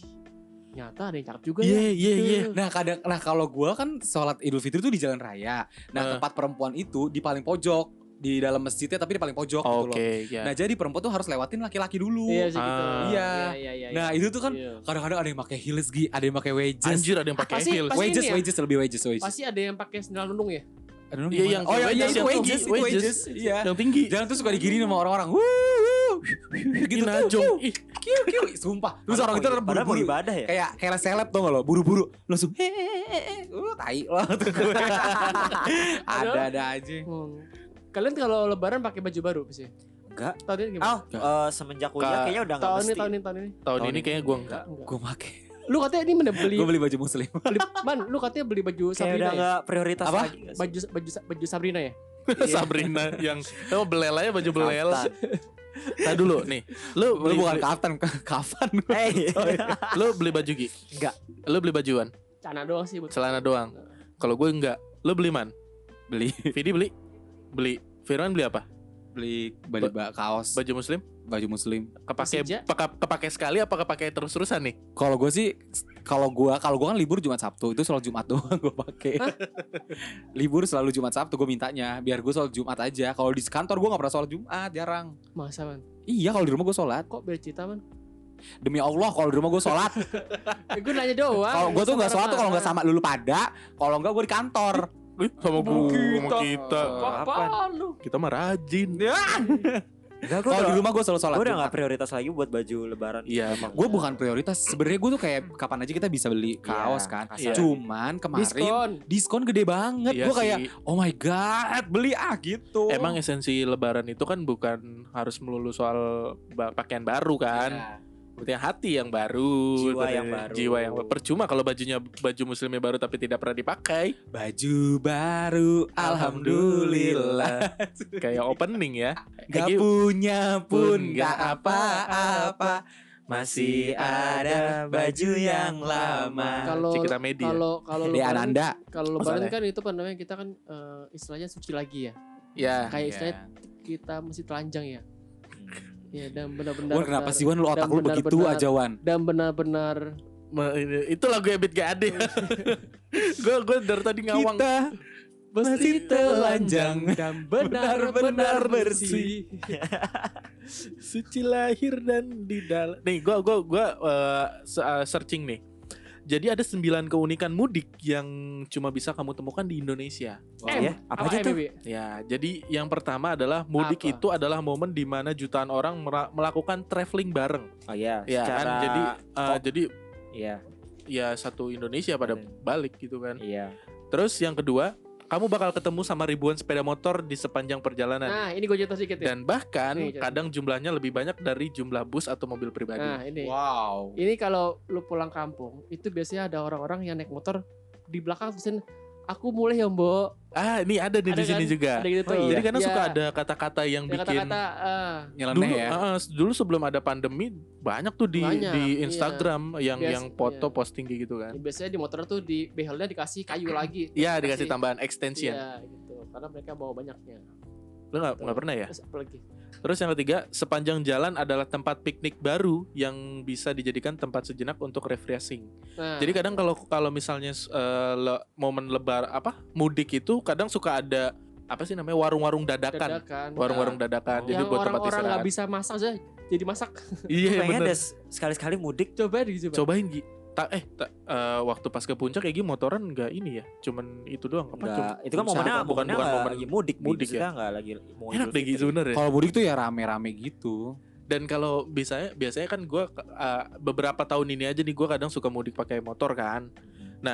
nyata ada yang cakep juga Iya, ya. iya, iya. Nah kadang, nah kalau gua kan sholat Idul Fitri tuh di jalan raya. Nah Eh. tempat perempuan itu di paling pojok di dalam masjidnya tapi di paling pojok gitu loh. Oke, ya. Nah jadi perempuan tuh harus lewatin laki-laki dulu. Iya sih gitu. Ah. Iya. iya, iya. Nah itu tuh kan Iya. kadang-kadang ada yang pakai heels gi, ada yang pakai wedges. Anjir ada yang pakai heels. Wedges, ya? wedges lebih wedges, wedges. Pasti ada yang pakai sendal nundung ya? Iya, yang oh iya, iya itu wedges, tinggi, itu wedges. Iya. Yang tinggi. Jangan tuh suka digini sama orang-orang. Gitu Gina tuh. Jong. Ih, Kiu, kiu. Sumpah. Terus orang itu Padahal mau buru-buru ibadah ya. kayak kayak seleb gak lo buru-buru langsung hehehe uh tai lo ada ada aja Hmm. Kalian kalau lebaran pakai baju baru sih? Enggak. Tahun ini gimana? Oh, semenjak kuliah Ka- kayaknya udah enggak tahun ini, mesti. tahun ini, tahun ini. tahun ini kayaknya gua enggak. Gue make Lu katanya ini mana beli, gue beli baju muslim beli man, lu katanya beli baju Kayak Sabrina udah ya? enggak prioritas Apa? lagi? Baju baju baju Sabrina ya? Sabrina yang oh belel aja baju belel. Kaftan. Nah dulu nih, lu lu beli bukan beli- kaftan kafan Eh, lu beli baju Gi? Enggak. Lu beli bajuan, Cana doang sih buat. celana doang. Kalau gue enggak. Lu beli man? beli Vidi beli? Beli. Firman beli apa? beli beli ba- kaos Baju muslim? Baju muslim Kepake peka- kepake sekali apa kepake terus-terusan nih? kalau gue sih kalau gue kalau gue kan libur Jumat Sabtu itu selalu Jumat doang gue pakai libur selalu Jumat Sabtu gue mintanya biar gue sholat Jumat aja kalau di kantor gue nggak pernah sholat Jumat jarang Masa man? iya kalau di rumah gue sholat Kok beda cerita man? demi Allah kalau di rumah gue sholat gue nanya doang. kalau gue tuh nggak sholat tuh kalau nggak Sama lulu pada kalau nggak gue di kantor sama kita. sama kita. Apaan lu? Kita mah rajin. Gue kalau di rumah gue selalu sholat gue udah enggak prioritas lagi buat baju lebaran. Iya, emang. Gue bukan prioritas. Sebenarnya gue tuh kayak kapan aja kita bisa beli kaos kan. Iya. Cuman kemarin diskon, Diskon. gede banget. Iya gue kayak sih. oh my god beli ah gitu. Emang esensi lebaran itu kan bukan harus melulu soal pakaian baru kan. Iya. Berarti hati yang baru, Jiwa yang baru. Jiwa yang percuma kalau bajunya baju muslimnya baru tapi tidak pernah dipakai. Baju baru, alhamdulillah. Kayak opening ya. Gak Egy, punya pun gak apa-apa. Masih ada baju yang lama. Kalau Cikita Media. kalau kalau Di lebaran Ananda. kalau lebaran Masalah. kan itu namanya kita kan eh, istilahnya suci lagi ya. ya. Kayak Iya. istilahnya kita mesti telanjang ya. Ya dan benar-benar Wan kenapa benar- sih Wan lu otak dan lu begitu benar-benar- aja Wan? Dan benar-benar itu lagu Ebit gak ada. Gue gue dari tadi ngawang. Kita masih telanjang. dan benar-benar bersih. Suci lahir dan di dalam. Nih, gua gua gua eh, se- eh, searching nih. Jadi ada 9 keunikan mudik yang cuma bisa kamu temukan di Indonesia. ya, apa aja tuh? Ya, jadi yang pertama adalah mudik Apa? itu adalah momen di mana jutaan orang melakukan traveling bareng. Oh iya, Ya secara kan, jadi eh, pop. jadi Iya, ya satu Indonesia pada Ada. balik gitu kan. iya. Terus yang kedua, kamu bakal ketemu sama ribuan sepeda motor di sepanjang perjalanan. Nah, ini gue cerita sedikit ya. Dan bahkan jadi. kadang jumlahnya lebih banyak dari jumlah bus atau mobil pribadi. Nah, ini. Wow. Ini kalau lu pulang kampung, itu biasanya ada orang-orang yang naik motor di belakang tulisin aku mulai ya, Mbok. Ah, ini ada nih di Ada sini kan? juga. Ada gitu. Oh, iya. Jadi kadang Ya, suka ada kata-kata yang ya bikin kata-kata ah, Nyeleneh dulu, ya. ah, dulu sebelum ada pandemi banyak tuh di Banyak, di iya. Instagram yang Bias- yang foto iya. posting kayak gitu kan. ya biasanya di motor tuh di behelnya dikasih kayu lagi. Iya, dikasih tambahan extension. Iya, gitu. Karena mereka bawa banyaknya. Lu nggak Gitu. nggak pernah ya? Terus apa lagi? Terus yang ketiga, sepanjang jalan adalah tempat piknik baru yang bisa dijadikan tempat sejenak untuk refreshing. Nah, Jadi kadang kalau kalau misalnya eh, le- momen lebar apa mudik itu kadang suka ada apa sih namanya warung-warung dadakan, dadakan. warung-warung dadakan. Jadi yang buat tempat orang-orang nggak istirahat. bisa masak aja jadi masak. Iya deh sekali-sekali mudik. Coba deh coba. Cobain Gi. Ta eh ta- eh, waktu pas ke puncak gini motoran nggak ini ya, cuman itu doang. Apa coba? itu kan momennya Bukan- bukan bukan bukan momen lagi mudik, mudik mudik ya. kita enggak lagi mau Enak deh Gi Fitri. sebenarnya. Kalau mudik tuh ya rame-rame gitu. Dan kalau biasanya biasanya kan gua eh, beberapa tahun ini aja nih gua kadang suka mudik pakai motor kan. Mhm.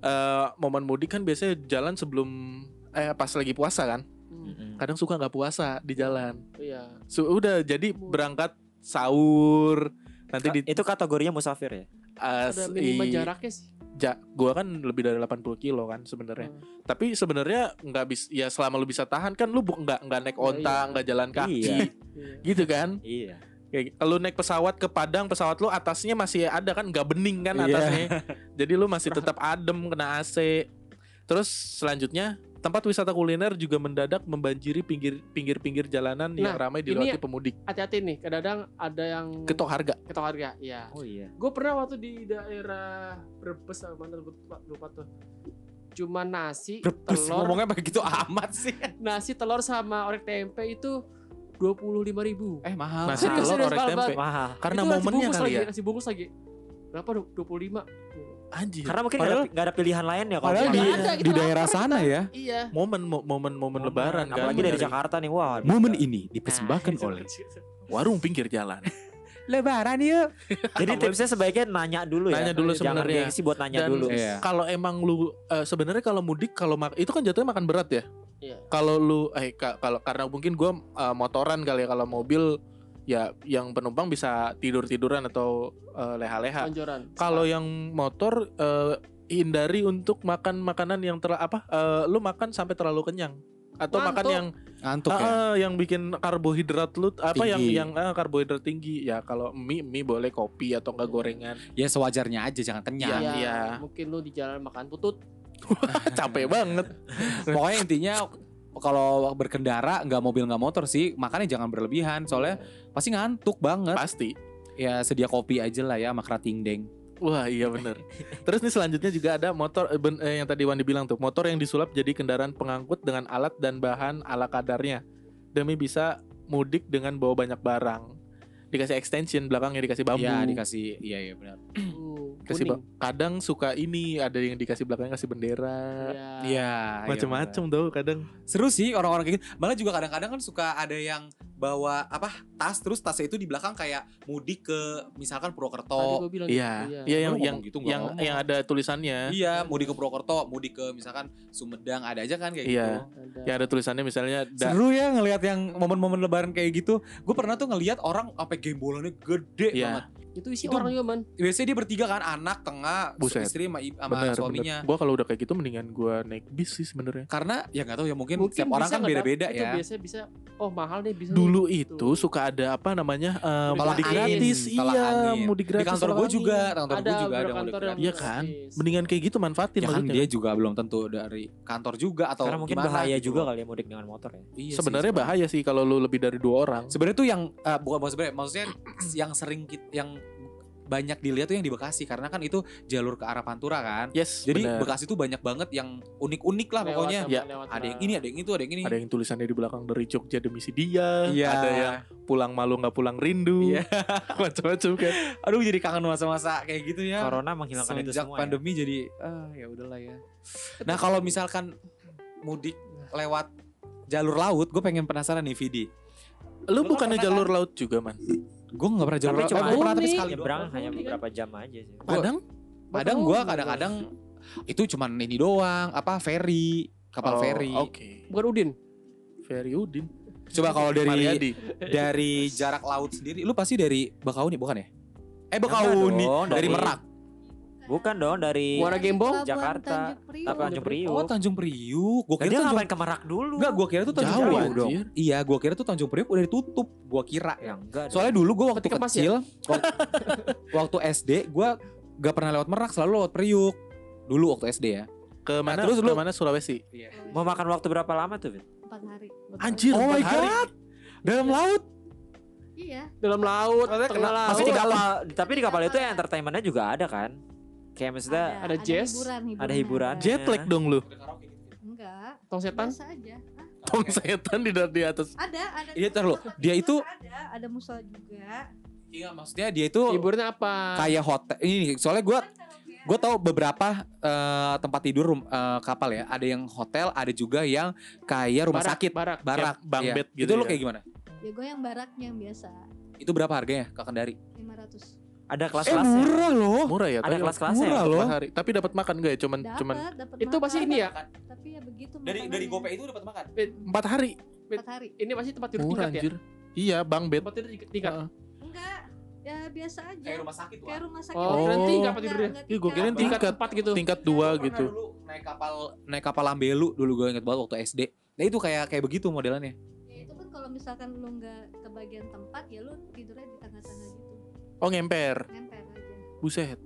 Eh, momen mudik kan biasanya jalan sebelum eh pas lagi puasa kan. Hmm. Kadang suka nggak puasa di jalan. Iya. Su- udah jadi berangkat sahur nanti Ka- di itu kategorinya musafir ya? As- Ada minimal i- jaraknya sih. ja- gua kan lebih dari 80 kilo kan sebenarnya. Hmm. Tapi sebenarnya nggak bisa ya selama lu bisa tahan kan lu nggak nggak naik Oh, onta, iya. nggak jalan kaki. Iya. Iya. Gitu kan? Iya. Kayak kalau naik pesawat ke Padang, pesawat lu atasnya masih ada kan nggak bening kan Iya. atasnya. Jadi lu masih tetap adem kena AC. Terus selanjutnya tempat wisata kuliner juga mendadak membanjiri pinggir pinggir-pinggir jalanan yang Nah, ramai ini- dilewati pemudik. Hati-hati nih, kadang ada yang Ketok harga. ketok harga. Iya. Oh iya. Gue pernah waktu di daerah Brebes apa mana lupa, lupa tuh. Cuma nasi, Brebes telur, ngomongnya begitu amat sih. nasi telur sama orek tempe itu dua puluh lima ribu. Eh mahal. Nasi telur orek mahal tempe. Mahal. Karena Itu momennya kali lagi, ya. Nasi bungkus lagi. Berapa? Dua puluh lima. Anjir. Karena mungkin Padahal- nggak ada, nggak ada pilihan lain ya kalau di ada, di daerah sana ya. Iya. momen mo- momen-momen lebaran kan. apalagi dari Jakarta nih wah. Momen ini dipersembahkan Nah, oleh warung pinggir jalan. Lebaran yuk. Jadi tipsnya sebaiknya nanya dulu ya. Nanya dulu Jangan sebenarnya. gengsi buat nanya Dan dulu. Iya. Kalau emang lu eh, sebenarnya kalau mudik kalau itu kan jatuhnya makan berat ya. Iya. Kalau lu eh ka- kalau karena mungkin gua eh, motoran kali ya kalau mobil ya yang penumpang bisa tidur-tiduran atau eh, leha-leha. Kalau yang motor eh, hindari untuk makan makanan yang ter apa eh, lu makan sampai terlalu kenyang atau makan Ngantuk. yang Ngantuk ya. ah, yang bikin karbohidrat lu apa yang Tinggi. yang ah, karbohidrat tinggi ya kalau mie mie boleh kopi atau enggak gorengan Ya sewajarnya aja jangan kenyang. Iya, iya. Mungkin lu di jalan makan putut. capek banget Pokoknya intinya kalau berkendara nggak mobil nggak motor sih. Makanya jangan berlebihan soalnya pasti ngantuk banget. pasti. Ya sedia kopi aja lah ya sama kerating deng. Wah iya bener. Terus nih selanjutnya juga ada motor eh, ben- eh, yang tadi Wandi bilang tuh Motor yang disulap jadi kendaraan pengangkut dengan alat dan bahan ala kadarnya. Demi bisa mudik dengan bawa banyak barang Dikasih extension belakangnya dikasih bambu Iya dikasih iya iya benar. Uh, Kasih ba- Kadang suka ini ada yang dikasih belakangnya kasih bendera Iya. Iya. Macem-macem tuh kadang Seru sih orang-orang kayak gitu. Malah juga kadang-kadang kan suka ada yang bawa apa tas terus tasnya itu di belakang kayak mudik ke misalkan Tadi Purwokerto. gua bilang Iya gitu, Iya yang Lu yang ngomong gitu, yang, ngomong. yang ada tulisannya Iya, mudik ke Purwokerto, mudik ke misalkan Sumedang ada aja kan kayak Iya. gitu. Ada. Yang ada tulisannya misalnya da- Seru ya ngelihat yang momen-momen lebaran kayak gitu. Gue pernah tuh ngelihat orang apa gembolannya gede Iya. banget. Itu isi Itu- orang juga man. Biasanya dia bertiga kan, anak, tengah, Buset. istri sama, sama bener, suaminya. Gue kalau udah kayak gitu mendingan gue naik bis sih sebenarnya Karena ya nggak tahu ya mungkin, Mungkin setiap orang kan beda-beda ya. biasa bisa oh mahal deh bisa. Dulu nih. itu Tuh. suka ada apa namanya eh, Tolak mudik angin, gratis, tolak iya angin. mudik Di gratis. kantor tolak gue juga, kantor gue juga ada mudik kantor yang gratis. Iya kan, mendingan kayak gitu manfaatin Ya kan dia juga belum tentu dari kantor juga atau Karena mungkin gimana bahaya gitu. juga kali ya mudik dengan motor ya. Iya sebenarnya bahaya sih kalau lu lebih dari dua orang. Sebenarnya tuh yang eh, bukan bukan sebenarnya, maksudnya yang sering yang banyak dilihat tuh yang di Bekasi karena kan itu jalur ke arah Pantura kan. Yes, Jadi bener. Bekasi tuh banyak banget yang unik-unik lah Lewat pokoknya. sama Ya, lewat Ada yang ini, ada yang itu, ada yang ini. ada yang tulisannya di belakang dari Jogja demi si dia, Iya. ada yang pulang malu nggak pulang rindu, Iya. macam-macam kan. Aduh jadi kangen masa-masa kayak gitu ya. Corona menghilangkan itu Semenjak semua. ya. pandemi jadi ah ya udahlah ya. Nah kalau misalkan mudik lewat jalur laut, gue pengen penasaran nih Vidi. Lu Lu bukannya jalur laut juga man? Gue nggak pernah jalur Tapi cuma gua pernah tapi sekali. Nyebrang hanya Kan? beberapa jam aja sih. Kadang Kadang gue kadang-kadang itu cuman ini doang, apa ferry, kapal Oh, ferry. Oke. Bukan Udin. Ferry Udin. Coba kalau dari Mariadi. dari jarak laut sendiri, lu pasti dari Bakauni bukan ya? Eh dong, dari dari- Merak. Bukan dong dari Muara Gembong? Jakarta. Tanjung Priok. apa Tanjung Priuk. Oh Tanjung Priuk. Gue kira Tanjung ngapain ke Merak dulu? Enggak, gue kira tuh Tanjung Jauh Priuk dong. anjir. Iya, gue kira tuh Tanjung Priuk udah ditutup. Gue kira. Ya enggak. dong. Soalnya dulu gue waktu Ketika pas kecil, waktu, waktu SD, gue gak pernah lewat Merak, selalu lewat Priuk. Dulu waktu SD ya. Ke mana? terus ke lu- mana Sulawesi? mau makan waktu berapa lama tuh, Fit? Empat hari. Anjir, Oh my empat hari. god, dalam laut. Iya. Dalam laut, Maksudnya tengah laut. Tapi di kapal, tapi di kapal itu entertainmentnya juga ada kan? Kayak maksudnya ada jazz, hiburan, hiburan ada hiburan. Jet lag dong lu. Enggak. Tong setan. Biasa aja. Hah? Tong setan di di atas. Ada, ada. Iya, ntar lu. Dia itu- ada, ada musola juga. Iya, maksudnya dia itu Hiburannya apa? kayak hotel. Ini soalnya gue gue tahu beberapa eh, tempat tidur eh, kapal ya. Ada yang hotel, ada juga yang kayak rumah Barak, sakit, Barak. barak, Kayak bunk Iya. bed gitu Itu lu ya. kayak gimana? Ya gue yang baraknya yang biasa. Itu berapa harganya ke Kendari? 500. Ada Eh kelas-kelasnya. murah loh. Murah ya, Ada tapi kelas-kelasnya. murah ya? loh. hari. Tapi dapat makan gak ya? Cuman cuman Dapat, dapat Itu pasti ini ya. Tapi ya begitu Dari dari. GoPay itu dapat makan. empat hari. Empat hari. Ini pasti tempat tidur Murah tingkat ya. anjir. Iya, bang bed. Tempat tidur tingkat. Enggak. Ya biasa aja. Kayak rumah sakit Kayak rumah sakit. Oh, kirain tingkat tempat Enggak, tidurnya. gua kirain tingkat. Tingkat Tingkat. empat gitu. Tingkat dua Gua pernah gitu. Dulu naik kapal naik kapal Lambelu dulu gue inget banget waktu SD. Nah itu kayak kayak begitu modelannya. Ya itu kan kalau misalkan lu enggak ke bagian tempat ya lu tidurnya di tengah-tengah gitu. Oh, ngemper. Nempel aja. Buset.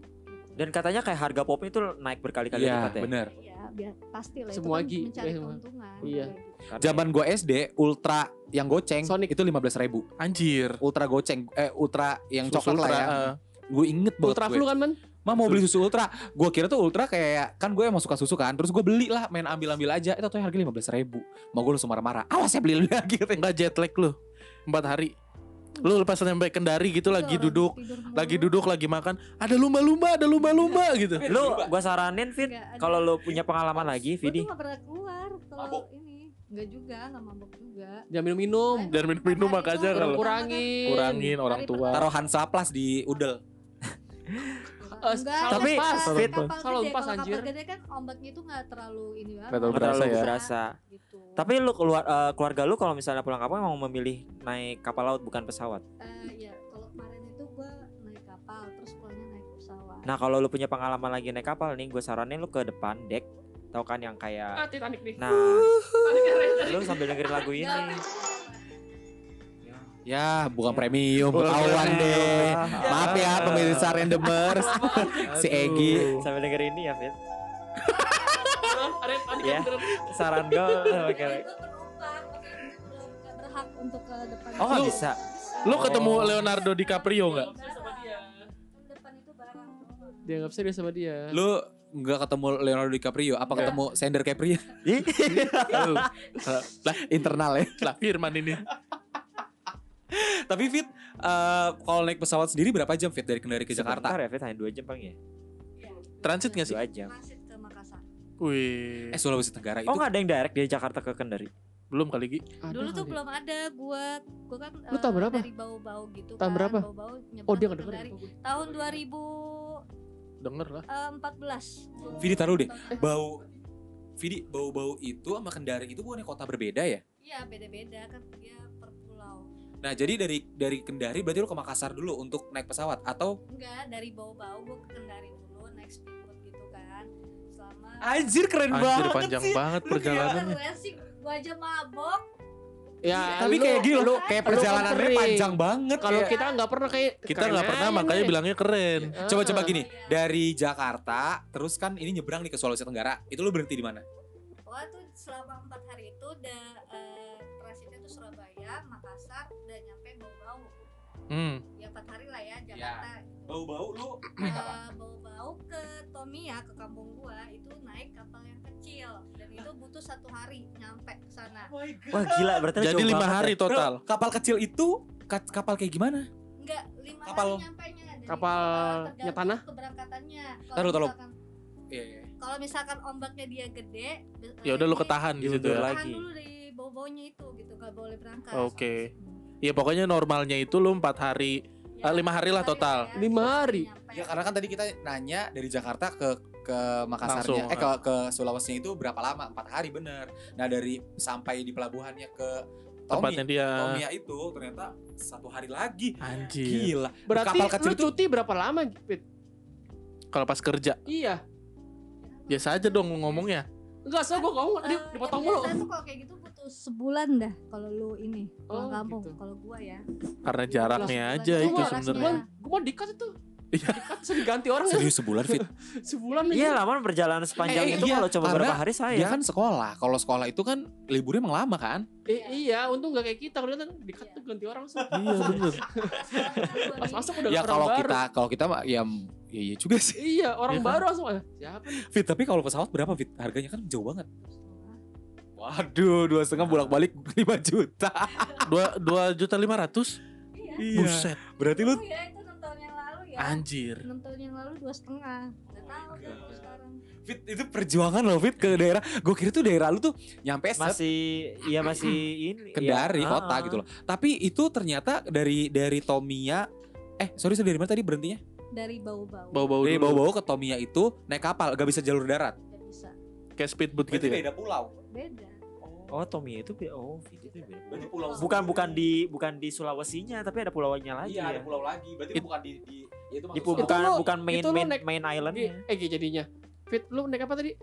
Dan katanya kayak harga popnya itu naik berkali-kali Iya, lipat ya. bener. Iya, biar pasti lah Semua itu kan gi- mencari eh, semua. keuntungan. Iya. Kayak gitu. Karena Zaman gua SD, Ultra yang goceng Sonic. itu 15.000 ribu. Anjir. Ultra goceng, eh Ultra yang Susu coklat lah ultra, ya. eh. Gue inget banget Ultra gue. flu kan man? Ma mau beli susu Ultra. Gue kira tuh Ultra kayak kan gue emang suka susu kan. Terus gue beli lah, main ambil-ambil aja. Itu tuh harga 15.000 ribu. Mau gue langsung marah-marah. Awas ya beli lagi. Enggak jet lag lu. Empat hari. Lu lepas sampai Kendari gitu Itu lagi duduk, lagi duduk, lagi makan. Ada lumba-lumba, ada lumba-lumba gitu. lu gua saranin Fit kalau lu punya pengalaman lagi, Gua Vidi. tuh gak pernah keluar kalau ini. Enggak juga, gak mabok juga. Jangan minum-minum. Pas minum-minum makanya kalau- Kurangin. Kurangin orang tua. Taruh Hansa Plus di udel. Eh, Enggak, Tapi lepas. Fit, kapal Kalau anjir. kapal gede kan ombaknya itu gak terlalu ini banget. Nggak terlalu Nggak berasa ya. berasa. Gitu. Tapi lu keluar eh, keluarga lu kalau misalnya pulang kampung emang memilih naik kapal laut bukan pesawat. Eh, ya kalau kemarin itu gua naik kapal terus pulangnya naik pesawat. Nah, kalau lu punya pengalaman lagi naik kapal nih, gue saranin lu ke depan deck. Tahu kan yang Ah, kayak Titanic nih. Nah, lu sambil dengerin lagu ini. Ya, bukan premium, Bukan ketahuan premium. deh. Maaf ya pemirsa Randomers. si Egi. Sambil dengerin ini ya, Fit. Ya. beneran. Saran gue berhak untuk ke depan. Oh, nggak Lu- bisa. Lu ketemu Leonardo DiCaprio nggak? Sama dia. Depan itu barang. Dia nggak serius sama dia. Lu nggak ketemu Leonardo DiCaprio, apa ketemu Sander Caprio? Lah, Internal ya. lah Firman ini. Tapi Fit, eh, kalau naik pesawat sendiri berapa jam Fit dari Kendari ke Jakarta? Sebentar ya, Fit, hanya 2 jam paling ya? Transit nggak sih? 2 jam. Transit ke Makassar. Wih, Eh Sulawesi Tenggara itu Oh, nggak ada yang direct dari Jakarta ke Kendari? belum kali Gi. Ada Dulu tuh kali. belum ada gua gua kan Lu tahun eh, berapa? dari bau-bau gitu Tahun kan. berapa? Bau-bau Oh dia denger. Ya? Tahun 2014. Denger lah. Vidi taruh deh. Eh. Bau Vidi, bau-bau itu sama Kendari itu bukannya kota berbeda ya? Iya, beda-beda kan dia. Nah, jadi dari dari Kendari berarti lu ke Makassar dulu untuk naik pesawat atau Enggak, dari bau-bau gua ke Kendari dulu naik speedboat gitu kan. Selama Anjir keren Anjir banget panjang sih. banget perjalanannya. Keren sih, gua aja mabok. Ya, Tapi lu- kayak gini lu loh, kayak lu kan perjalanannya panjang banget. Kalau kayak- kita nggak pernah kayak Kita nggak pernah makanya nih. bilangnya keren. Coba-coba gini, dari Jakarta terus kan ini nyebrang nih ke Sulawesi Tenggara. Itu lu berhenti di mana? Wah tuh selama empat hari itu udah Hmm. Ya empat hari lah ya Jakarta. Bau-bau lu Eh, bau-bau ke Tomia ke kampung gua itu naik kapal yang kecil dan itu butuh satu hari nyampe ke sana. Wah, gila, berarti Jadi lima hari ya. total. kapal kecil itu ka- kapal kayak gimana? Enggak, lima Kapal- hari nyampenya. Jadi, kapal nyetanah? Keberangkatannya. Taruh, taruh. misalkan- Iya, iya. Kalau misalkan ombaknya dia gede, Ya udah lu ketahan di situ ya. lagi. dulu dari bau-baunya itu gitu, gak boleh berangkat. Oke. Ya pokoknya normalnya itu lu empat hari Ya, Eh, lima hari lah total. ya, Lima hari? Ya karena kan tadi kita nanya dari Jakarta ke ke Makassarnya, Langsung, eh ke ke Sulawesi itu berapa lama? Empat hari bener. Nah dari sampai di pelabuhannya ke Tommy, tempatnya dia. Tomia itu ternyata satu hari lagi. Anjir. Gila. Berarti Kapal kecil lu itu- cuti berapa lama, Pit? Kalau pas kerja Iya. biasa aja dong ngomongnya. Enggak, so gua ngomong dia Eh, dipotong mulu. biasa tuh kalau kayak gitu sebulan dah kalau lu ini pulang Oh, kampung. gitu. Kalau gua ya. Karena jaraknya Sebulan aja itu sebenarnya. Iya. Gua mau dikat itu. Iya. Diganti orang ya. Serius sebulan fit. Sebulan Iya, lama perjalanan sepanjang Eh, itu iya, kalau coba karena berapa hari saya. Dia kan sekolah. Kalau sekolah itu kan liburnya emang lama kan? Eh, iya, untung gak kayak kita. Kalau kita dikat tuh ganti orang. Iya bener. Pas masuk udah ya orang kalau baru. kita kalau kita mah ya ya iya juga sih. Iya, orang Iya kan? baru langsung. ah, Siapa nih? Fit, tapi kalau pesawat berapa Fit? Harganya kan jauh banget. Waduh, dua setengah bolak balik 5 juta. Dua dua juta lima ratus. Iya. Buset. Berarti lu Oh ya itu enam tahun yang lalu ya. Anjir. Enam tahun yang lalu dua setengah. Sekarang. Fit itu perjuangan loh Fit ke daerah. Gue kira tuh daerah lu tuh nyampe set masih iya masih ini Kendari iya, kota gitu loh. Tapi itu ternyata dari dari Tomia eh sorry sorry dari mana tadi berhentinya? Dari bau-bau. Bau-bau Dari bawa-bawa ke Tomia itu naik kapal, gak bisa jalur darat. Gak bisa. Kayak speedboat gitu ya. beda pulau. Beda. Oh, Tommy itu oh, itu beda. Berarti pulau Bukan bukan di bukan di Sulawesinya tapi ada pulaunya lagi Iya, ada ya. pulau lagi. Berarti It- bukan di di ya itu Di gua. Itu bukan lu- bukan main itu main, naik- main island Eh, jadinya. Fit, lu naik apa tadi?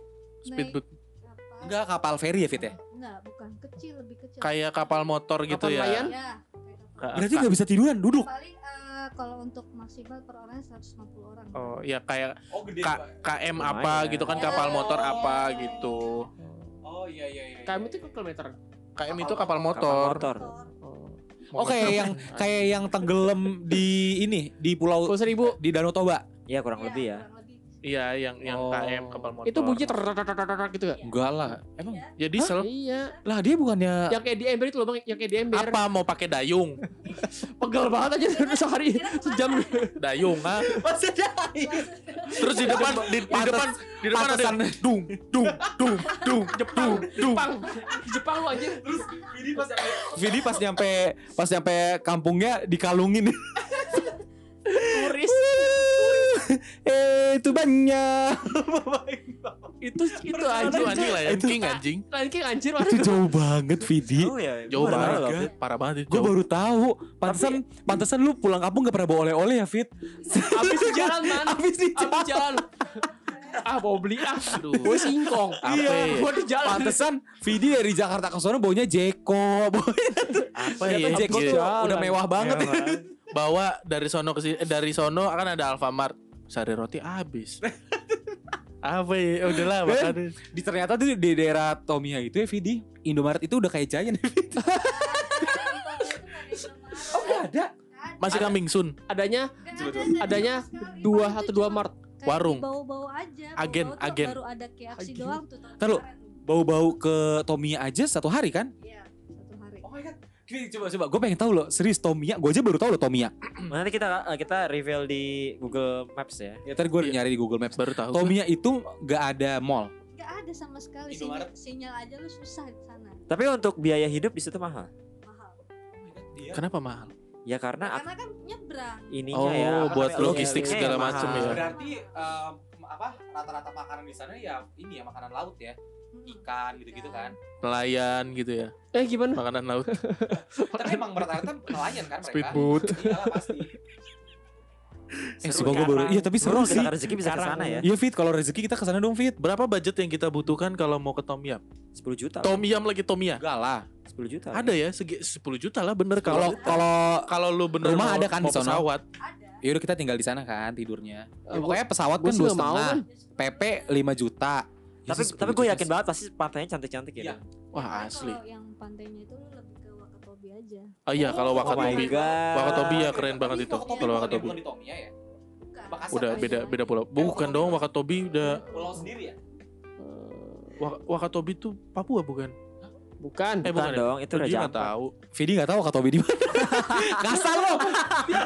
Speedboat. Kapal. Enggak kapal feri ya Fit ya? Enggak, bukan kecil, lebih kecil. Kayak kapal motor gitu Kapal ya. nelayan? Ya, kayak kapal. Ka- Berarti nggak bisa tiduran, duduk. Paling Eh, kalau untuk maksimal per orang 150 orang. Oh, ya kayak Oh gede. K- KM apa Lumayan. gitu kan kapal motor apa gitu. Oh iya iya iya. Kami itu kilometer. KM itu kapal Kapal motor. motor. Oh kayak yang kayak yang tenggelam di ini di pulau Puluh seribu. di Danau Toba. Iya kurang lebih ya. kurang lebih. Iya, yang yang Oh. KM kapal motor. Itu bunyi ter gitu gak? Enggak lah. Emang Ya diesel. Iya. lah dia bukannya Yang kayak di ember itu loh bang, yang kayak di ember. Apa mau pakai dayung? Pegel banget aja sehari sejam. Dayung ah. Terus di depan di, di depan di depan ada dung dung dung dung Jepang dung. Jepang. Jepang lu anjir. Terus Vidi pas nyampe Vidi pas nyampe pas nyampe kampungnya dikalungin. Turis. Eh itu banyak. Itu itu Itu anjir. anjing lah ya, Itu- king anjing. Ranking anjir itu jauh banget Vidi. Ya. Jauh baru banget, parah banget itu. Gue jauh. baru tahu. Pantesan pantesan lu pulang kampung gak pernah bawa oleh-oleh ya Fit. Habis di jalan man. Habis di jalan. Ah mau beli ah. Aduh. Gue singkong. Apa ya? Gue di jalan. Pantesan Vidi dari Jakarta ke sana baunya Jeko. Apa ya? Jeko tuh udah mewah banget. Bawa dari sono ke sini, eh, dari sono akan ada Alfamart. Sari roti habis. Apa ya? Udahlah Ben, makan. Di ternyata tuh di daerah Tomiya itu ya Vidi, Indomaret itu udah kayak Giant. Oh, Gak ada. Masih coming soon. Adanya Coba adanya dua atau dua mart. Warung. Bau-bau aja. Agen, bau-bau tuh agen. Baru ada KFC Agen. doang tuh. kemarin. Bau-bau ke Tomiya aja satu hari kan? Iya, coba coba, gue pengen tahu loh, serius Tomiya, gue aja baru tahu loh Tomiya. Nanti kita eh, kita reveal di Google Maps ya. Ya tadi gue Iya. nyari di Google Maps. Baru tahu. Tomiya itu gak ada mall. Gak ada sama sekali sinyal, sinyal aja lu susah di sana. Tapi untuk biaya hidup di situ mahal. Mahal. Kenapa mahal? Ya karena Karena kan nyebrang. ininya Oh, ya. buat logistik logistiknya segala macem mahal. ya. Berarti apa rata-rata makanan di sana ya ini ya makanan laut ya. Ikan gitu-gitu kan. Nelayan gitu ya. Eh gimana? Makanan laut. Tapi emang rata-rata nelayan kan mereka. Speedboat. Iyalah pasti. Eh, sumpah gue kan? baru. Iya, tapi seru sih. kita rezeki bisa ke sana ya. Iya Fit, kalau rezeki kita ke sana dong Fit. Berapa budget yang kita butuhkan kalau mau ke Tom Yam? 10 juta. Tom Yam lagi Tom Yam. Enggak lah. 10 juta. Ada ya segi 10 juta lah bener kalau Kalau kalau lu bener Rumah mau, ada kan di sono? pesawat. Ada. ya udah kita tinggal di sana kan tidurnya. Ya, Eh, gua- pokoknya pesawat kan dua setengah. kan. PP 5 juta. Ya Tapi sih, tapi 10 gue yakin banget pasti pantainya cantik-cantik Iya. ya. Wah Tapi asli. Kalau yang pantainya itu lu lebih ke Wakatobi aja. Oh iya kalau Oh Wakatobi. god. Wakatobi ya keren banget itu. Wakatobi Kalau Wakatobi. bukan di Tomiya ya? Udah beda beda pulau. Bukan dong Wakatobi udah Pulau sendiri ya? Wak- Wakatobi tuh Papua bukan? Bukan. Eh Bukan bukan, ya? dong, itu nggak Java. tahu. Vidi gak tahu Wakatobi di mana. Kasar lo.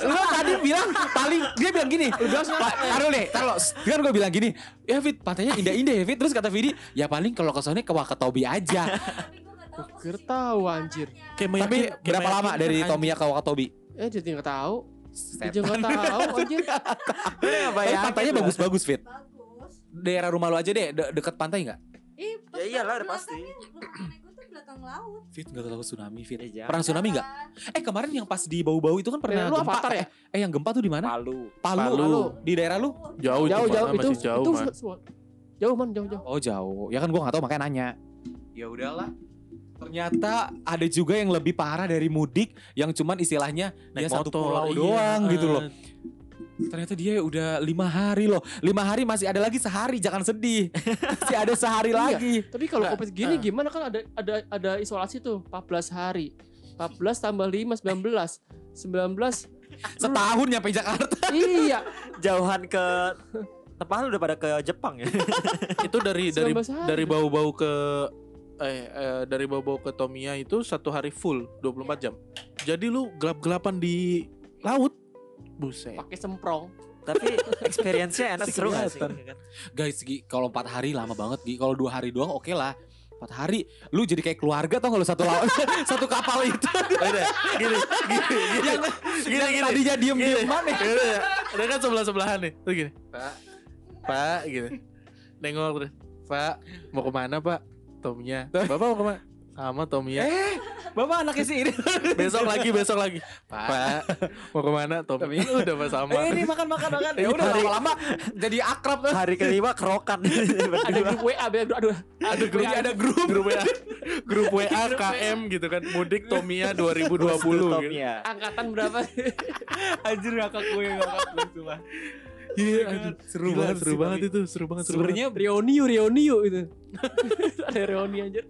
Lo tadi bilang paling dia bilang gini. Pak, taruh deh, taruh. Kan gue bilang gini, ya Fit, pantainya indah-indah ya Fit. Terus kata Vidi, ya paling kalau ke sana ke Wakatobi aja. Tapi gue gak tahu anjir. Kayak Tapi kayak berapa lama dari. Tomiya ke Wakatobi? Eh jadi nggak tahu. Setan. Dia nggak tahu anjir. Tapi pantainya bagus-bagus Fit. Bagus. Daerah rumah lu aja deh, de- deket pantai nggak? Ih, pas Ya iyalah, udah belakangnya- pasti. Belakang laut. Fit nggak tahu tsunami Fit. Eh. Pernah tsunami nggak? Eh kemarin yang pas di bau-bau itu kan pernah Eh, lu gempa. avatar ya? Eh yang gempa tuh di mana? Palu. Palu. Palu. Di daerah lu? Jauh, Jauh itu jauh itu masih jauh itu man. Jauh man jauh jauh. Oh jauh. Ya kan gua nggak tahu makanya nanya. Ya udahlah. Ternyata ada juga yang lebih parah dari mudik yang cuman istilahnya dia Naik satu motor, pulau iya. doang gitu loh. Ternyata dia udah lima hari loh. Lima hari masih ada lagi sehari. Jangan sedih. masih ada sehari Iya. lagi. Tapi kalau covid gini ah. gimana kan ada ada ada isolasi tuh 14 hari. 14 tambah 5 19. 19 Setahun nyampe Jakarta. iya Jauhan ke Tepat lu udah pada ke Jepang ya. itu dari dari 19 hari. dari bau-bau ke eh, eh, dari bau-bau ke Tomiya itu satu hari full 24 jam. Jadi lu gelap-gelapan di laut. Buset. pakai semprong. Tapi experience-nya enak seru gak sih? Kan? Guys, Gi, kalau empat hari lama banget, Gi. Kalau dua hari doang oke lah. Empat hari, lu jadi kayak keluarga tau kalau satu laut, satu kapal itu. Udah, gini, gini, gini. yang Gini, yang gini. tadinya diem Gini. diem mana? Gitu ya. Ada kan sebelah sebelahan nih. Tuh gini. Pak. Pak gitu. Nengok terus. Pak, mau ke mana, Pak? Tomnya. Bapak mau ke mana? Sama Tomia. Eh, bapak anaknya si ini. besok lagi, besok lagi. Pak, mau ke mana Tomia? Udah pas sama. Eh, ini makan makan makan. Ya udah lama-lama jadi akrab tuh. Hari kelima kerokan. ada grup WA aduh aduh ada grup ada grup grup WA grup WA KM gitu kan mudik Tomia 2020 gitu. Tomia. angkatan berapa Anjir ngakak gue ngakak gue cuma. Iya, aduh, Seru Gila, banget seru banget itu, seru banget, seru Sebenarnya reuni yuk, reuni yuk itu ada reuni anjir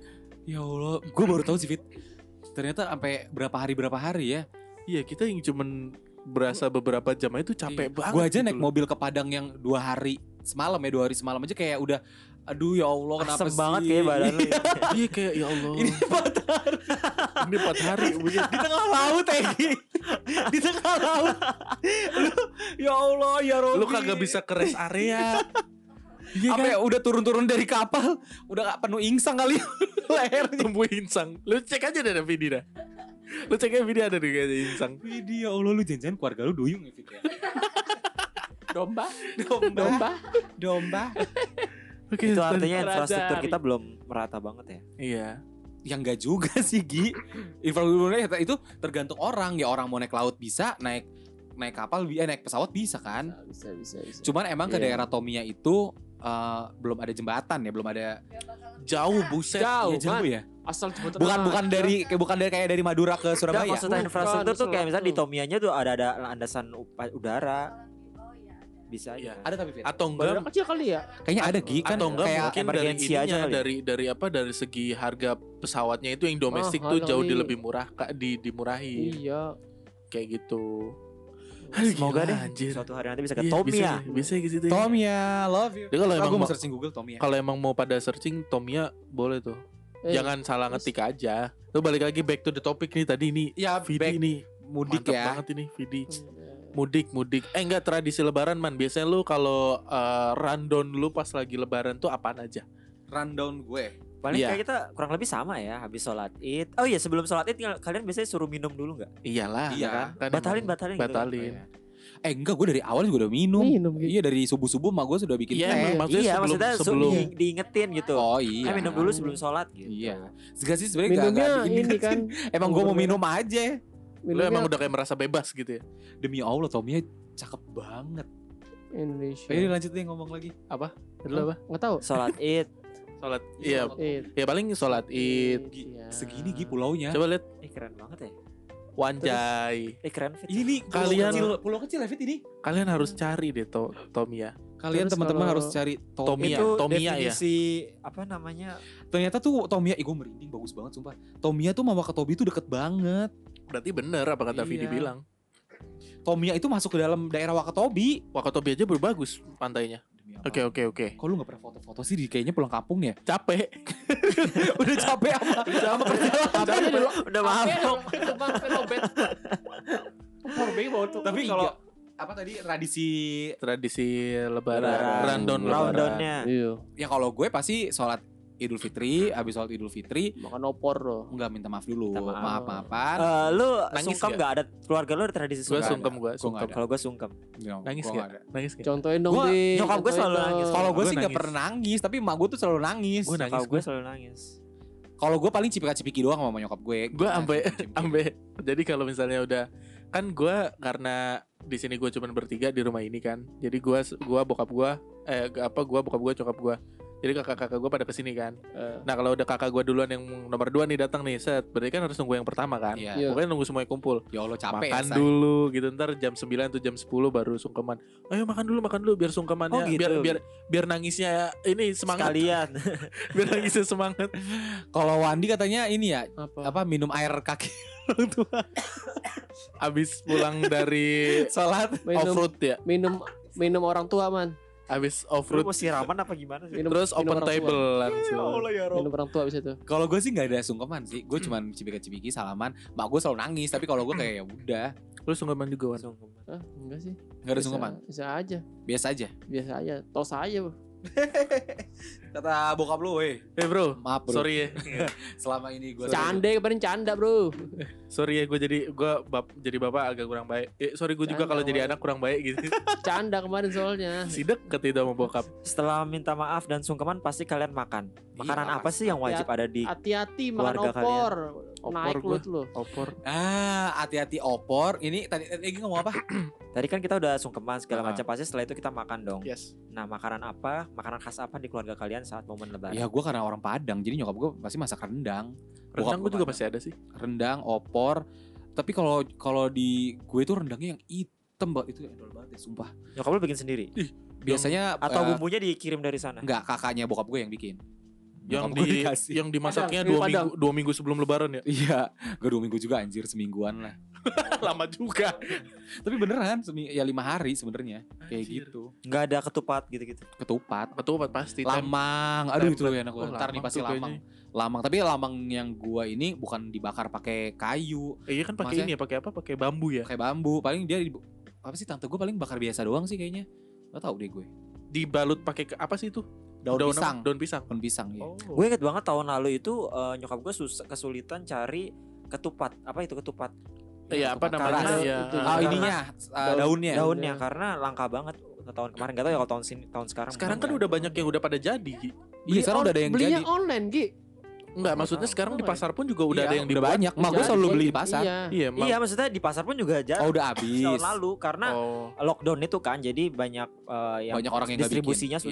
ya Allah, gue baru tahu sih Fit. Ternyata sampai berapa hari berapa hari ya. Iya, kita yang cuman berasa beberapa jam aja itu capek banget. Gue Iya. aja gitu naik loh. mobil ke Padang yang dua hari semalam ya dua hari semalam aja kayak udah aduh ya Allah kenapa Asem sih banget kayak badan lu. ya. Iya kayak ya Allah. ini empat hari Ini 4 hari di tengah laut Egi di tengah laut Lu, ya Allah ya Robi Lu kagak bisa ke rest area. Iya apa kan? ya udah turun-turun dari kapal udah gak penuh insang kali lehernya Tumbuh insang. Lu cek aja deh ada video dah. Lu cek aja video ada deh kayaknya insang. Widih ya Allah lu janjian keluarga lu duyung ya Fit ya domba domba domba domba Oke, Itu artinya infrastruktur kita belum merata banget ya. Iya. yang enggak juga sih Gi infrastrukturnya itu tergantung orang ya orang mau naik laut bisa naik naik kapal eh, naik pesawat bisa kan bisa bisa bisa cuman emang ke Iya. daerah Tomia itu eh, belum ada jembatan ya belum ada Jauh buset. jauh Iya, jauh ya asal jembatan bukan bukan dari kayak bukan dari kayak dari Madura ke Enggak, Surabaya maksudnya Bukan, infrastruktur tuh kayak misalnya di. Tomianya tuh ada ada landasan udara oh iya ada. bisa Iya. aja. ada tapi Fit. Atau enggak kecil kali ya kayaknya ada Gi kan atau enggak kayak mungkin dari emergency aja ininya kali ya? dari dari apa dari segi harga pesawatnya itu yang domestik Oh, tuh jauh di lebih murah kak di dimurahi iya kayak gitu Semoga Gila, deh anjir. suatu hari nanti bisa ke Iya, Tomia. bisa, bisa ke situ. Ya. Tomia love you. Jadi kalau emang mau searching Google Tomia kalau emang mau pada searching Tomia boleh tuh. Eh, jangan salah ngetik aja. Lu balik lagi back to the topic nih tadi ini ya Vidi back nih. mudik mantap ya. banget ini Vidi. Hmm, mudik mudik. Eh enggak tradisi lebaran man. Biasanya lu kalau eh, rundown lu pas lagi lebaran tuh apaan aja? Rundown gue Paling Iya. kayak kita kurang lebih sama ya habis sholat id. Oh iya sebelum sholat id kalian biasanya suruh minum dulu nggak? iyalah Iya. kan batalin emang- batalin. gitu kan? batalin eh enggak gue dari awal juga udah minum minum gitu Iya dari subuh subuh mah gue sudah bikin Iya, teh. emang maksudnya iya sebelum maksudnya su- sebelum di- diingetin gitu. Oh iya. Eh minum dulu sebelum sholat gitu. Iya. Segala sih sebenarnya nggak ini diingetin. kan Emang gue mau Minum aja. lu minumnya emang udah kayak merasa bebas gitu ya Demi Allah Tommy cakep banget. Indonesia Ayo lanjut deh ngomong lagi. Lu apa nggak tahu Sholat id. Sholat iya eh ya paling sholat id iya. Segini Gi pulaunya. coba lihat Ih keren banget ya. wanjai Eh keren fit. Ini nih pulau Kalian- kecil, pulau kecil ya Fit ini. kalian harus cari deh to Tomia Kalian teman-teman harus cari Tommy. Tomia, itu Tomia ya? definisi apa namanya? Ternyata tuh Tomia, ih gue merinding bagus banget sumpah. Tomia tuh sama Wakatobi tuh deket banget. berarti bener apa kata Vidi Iya. bilang Tomia itu masuk ke dalam daerah Wakatobi. Wakatobi aja berbagus pantainya oke oke oke Kok lu gak pernah foto-foto sih di kayaknya pulang kampung ya? capek Udah capek apa? Tapi dulu Udah mabok. Tukang penobet. Powerbank bawa tuh. Tapi kalau apa tadi tradisi tradisi lebaran Lebaran. rundown lebaran Rundownnya. Iya, ya kalau gue pasti sholat Idul Fitri, habis sholat Idul Fitri makan opor loh. enggak minta maaf dulu, Minta maaf. maaf maafan. Eh, lu Nangis sungkem nggak? nggak ada keluarga lu ada tradisi gue sungkem? sungkem gue Gua nggak sungkem. Kalau gue sungkem. nangis gak nangis gak Contohin dong, Gua- Di. nyokap gua Contohin selalu nangis. Kalau gue Gua sih nggak nangis. pernah nangis, tapi emak gue tuh selalu nangis. Gua nangis. Kalau gue selalu nangis. Kalau gue paling cipika-cipiki doang sama nyokap gue. gue ambe ambe jadi kalau misalnya udah kan gue karena di sini gue cuman bertiga di rumah ini kan jadi gue gua bokap gue eh apa gue bokap gue cokap gue jadi kakak-kakak gue pada ke sini kan Eh, nah kalau udah kakak gue duluan yang nomor dua nih datang nih set berarti kan harus nunggu yang pertama kan. Iya. pokoknya nunggu semuanya kumpul Ya Allah capek makan ya, dulu gitu ntar jam 9 tuh jam 10 baru sungkeman ayo makan dulu makan dulu biar sungkemannya Oh, gitu. biar biar biar nangisnya ini semangat Sekalian. biar nangisnya semangat Kalau Wandi katanya ini ya apa? apa minum air kaki orang tua abis pulang dari sholat. off Minum road ya minum minum orang tua, man. Abis off Lu road mau siraman apa gimana sih? Minum, terus minum open table langsung ya Minum orang tua bisa tuh. Kalau gue sih nggak ada sungkeman sih. Gue cuman cipika-cipiki salaman. Mak gue selalu nangis. Tapi kalau gue kayak ya udah lu sungkeman juga Wan Sungkem. Ah, enggak sih. nggak ada sungkeman. Bisa aja. Biasa aja. Biasa aja. Tos aja. Kata bokap lu, weh. Eh bro, Maaf bro. sorry ya, Selama ini gue Canda kemarin canda bro. sorry ya gue jadi gue bap, jadi bapak agak kurang baik. Eh, sorry gue juga kalau jadi anak kurang baik gitu. Canda kemarin soalnya. si deket itu sama bokap. Setelah minta maaf dan sungkeman pasti kalian makan. Makanan Iya, apa sih yang wajib ada di Hati-hati makan opor. Opor Naik gua. lu. Opor. Ah, hati-hati opor. Ini tadi tadi ngomong apa? Tadi kan kita udah sungkeman segala Ah. macam pasti setelah itu kita makan dong. Yes. Nah, makanan apa? Makanan khas apa di keluarga kalian saat momen lebaran? Ya gue karena orang Padang, jadi nyokap gue pasti masak rendang. Rendang gue juga pasti ada sih. rendang, opor. Tapi kalau kalau di gue itu rendangnya yang hitam banget itu endol banget ya, sumpah. Nyokap lu bikin sendiri Biasanya atau eh, bumbunya dikirim dari sana? enggak kakaknya bokap gue yang bikin. Yang di yang dimasaknya Padang, dua Padang. minggu dua minggu sebelum lebaran ya. Iya, gue dua minggu juga anjir semingguan lah. Lama juga. Tapi beneran semi ya lima hari sebenarnya kayak Anjir. gitu. Nggak ada ketupat gitu-gitu. Ketupat, Ketupat pasti. lamang, aduh itu enak Oh, banget. Ntar nih pasti lamang. kayaknya. Lamang, tapi lamang yang gua ini bukan dibakar pakai kayu, Eh, iya kan pakai ini ya, pakai apa? Pakai bambu ya. pakai bambu. Paling dia di, apa sih tante gue paling bakar biasa doang sih kayaknya. Gak tau deh gue. Dibalut pakai apa sih itu? Daun, apa? pisang. Daun pisang. Daun pisang ya. Oh. Gue inget banget tahun lalu itu eh, nyokap gue susah kesulitan cari ketupat. Apa itu ketupat? Iya, apa namanya? Iya. Itu. Ah, Karena ininya, ah, daun- daunnya. Daunnya Iya. karena langka banget tahun kemarin. Gak tau ya kalau tahun sini tahun sekarang. Sekarang kan mungkin udah banyak yang udah pada jadi. Iya, sekarang udah ada yang belinya jadi. online, Gi. Enggak, Oh, maksudnya tahu. sekarang di Oh, pasar pun juga udah Iya, ada yang udah banyak. Mak gue Jadi, selalu beli di pasar. Iya. Iya, ya. Iya, maksudnya di pasar pun juga jadi Oh, udah habis. tahun lalu karena Oh. lockdown itu kan jadi banyak eh, yang Banyak orang yang nggak bikin. distribusinya Iya.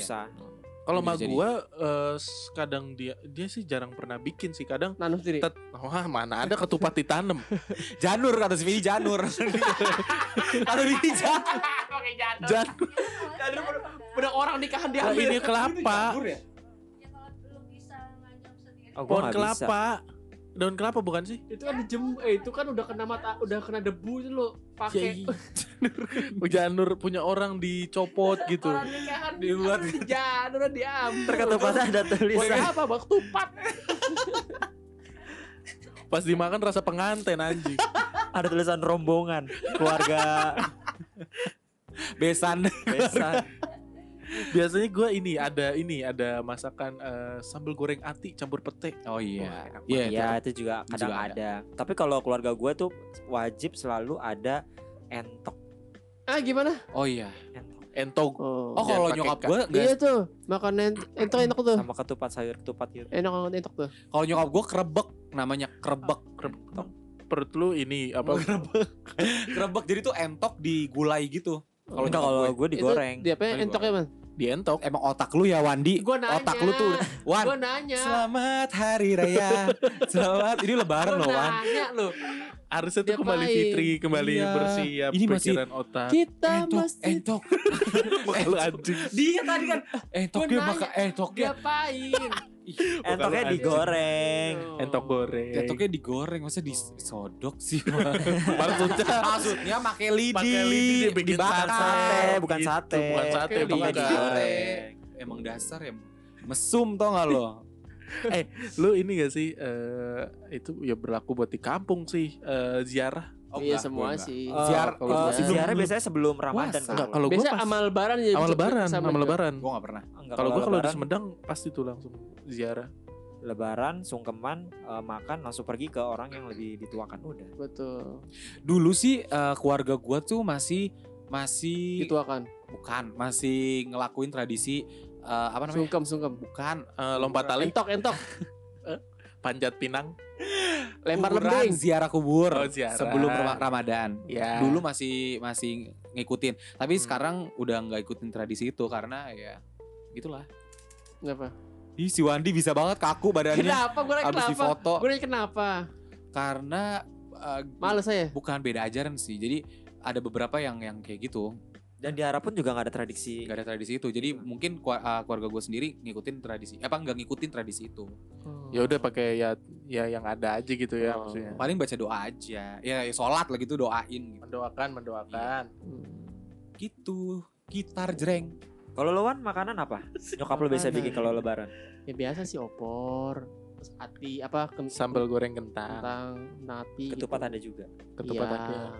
Kalau mak gua eh, s- kadang dia dia sih jarang pernah bikin sih. Kadang Nanam sendiri. tet, wah mana ada ketupat ditanam. Janur kata si Vini Janur. kata Vini Janur. Pakai jatuh. Jan, Udah orang nikahan Nah, diambil. ini kelapa, ya kalau lu bisa ngajak sendiri Oh, pohon nggak bisa. kelapa. Daun kelapa bukan sih? Itu kan dijem eh itu kan udah kena mata, udah kena debu itu lo Ya, pakai iya. Janur punya orang dicopot gitu. orang nikahan Dibuat. di janur diambil. Terketupatnya ada Buat tulisan. apa? Buat tupat. Pas dimakan rasa pengantin anjing. ada tulisan rombongan keluarga Besan. besan. Biasanya gua ini ada ini ada masakan eh, sambal goreng ati campur pete. Oh iya. enak Iya, Iya itu- itu juga kadang juga ada. Tapi kalau keluarga gue tuh wajib selalu ada entok. Ah gimana? Oh iya. Entok Entog. Oh. Oh Dan kalau nyokap ka- gue Iya tuh, makan ent- entok enak tuh. sama ketupat sayur ketupat gitu. Enak banget entok tuh. kalau nyokap gue kerebek namanya kerebek. Entok. Perut lu ini apa? kerebek. kerebek jadi tuh entok digulai gitu. Kalau kalau gue digoreng. Itu, dia apa Paling entoknya, Man? Dientok. emang otak lu ya Wandi. Gua nanya. Otak lu tuh Wan. Gua nanya. Selamat hari raya. Selamat ini lebaran loh Gua Wan. nanya lu. Harusnya tuh kembali fitri, kembali Iya. bersiap Ini masih- otak. Kita Entok, mesti entok. Muka lu anjing. Dia tadi kan entoknya nanya. entoknya. diapain? Entoknya digoreng. Entok goreng. Entoknya digoreng masa disodok sih. Maksudnya Maksudnya pakai lidi. pakai lidi dibikin sate, bukan gitu. sate. Bukan sate, bukan. Entoknya digoreng. digoreng. Emang dasar ya mesum tau gak lo? Lu ini gak sih eh itu ya berlaku buat di kampung sih eh, ziarah. iya enggak, semua enggak. sih. Eh, Ziar- kalau eh, sebelum ziarah biasanya sebelum Ramadan kan. Enggak, kalau gua Biasa pas amal lebaran ya. amal lebaran, sama amal lebaran. Gua gak pernah. Enggak, Kalau gua kalau di lebaran, Sumedang pasti tuh langsung ziarah. lebaran sungkeman eh, makan langsung pergi ke orang yang lebih dituakan udah. Betul. Dulu sih eh, keluarga gua tuh masih masih Dituakan. bukan masih ngelakuin tradisi eh, apa namanya? Sungkem, sungkem. Bukan Eh, lompat tali, Entok, entok. panjat pinang. Lempar kuburan, lembing. ziarah kubur Oh, ziarah. sebelum Rama- Ramadan. Ya. Dulu masih masih ngikutin, tapi Hmm. sekarang udah nggak ikutin tradisi itu karena ya gitulah. Kenapa? Ih, si Wandi bisa banget kaku badannya Kenapa? Gue nanya abis kenapa? difoto Gue nanya kenapa? karena eh, Males saya. bukan beda ajaran sih. Jadi ada beberapa yang yang kayak gitu Dan di Arab pun juga nggak ada tradisi. nggak ada tradisi itu. Jadi mungkin kua- eh, keluarga gue sendiri ngikutin tradisi. Apa nggak ngikutin tradisi itu? Ya udah pakai ya ya yang ada aja gitu ya Oh. maksudnya. Paling baca doa aja. Ya, ya sholat lah gitu doain gitu. Mendoakan, mendoakan. Gitu. Gitar jreng. Kalau lo Wan makanan apa? Nyokap lo biasa bikin kalau lebaran. Ya biasa sih opor. Terus ati apa Sambal goreng kentang, kentang, nati. Ketupat ada juga. ketupat iya, ada.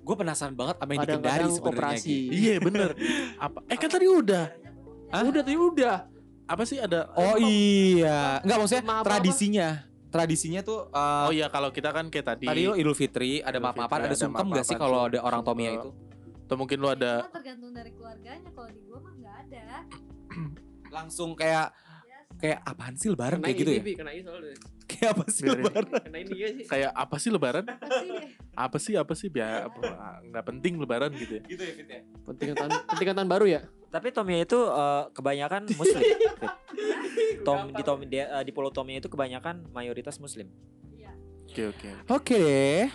Gue penasaran banget sama yang di Kadang-kadang Kendari sebenarnya. Gi. Iya bener. Apa? Eh kan tadi udah. Udah tadi udah. apa sih ada Oh iya, enggak maksudnya Maaf apa? tradisinya. Tradisinya tuh eh, Oh iya kalau kita kan kayak tadi tadi lo Idul Fitri ada Idul maaf-maafan, ada ada sungkem nggak sih kalau ada orang. Tomia itu? atau mungkin lu ada Itu tergantung dari keluarganya kalau di gua mah nggak ada Langsung kayak Yes. kayak apaan sih lebaran Kena kayak gitu ya? Bi, kena ini soalnya. Kayak apa sih Biarin. lebaran? Kena ini ya sih. kayak apa sih lebaran? Apa sih? Apa sih biar apa nggak penting lebaran gitu ya. Gitu ya Fit ya? Pentingan tahun, pentingan tahun baru ya. Tapi Tomia itu eh, kebanyakan muslim. Tom di Tom di, eh, di Pulau Tomia itu kebanyakan mayoritas muslim. Iya. Oke oke. Oke deh.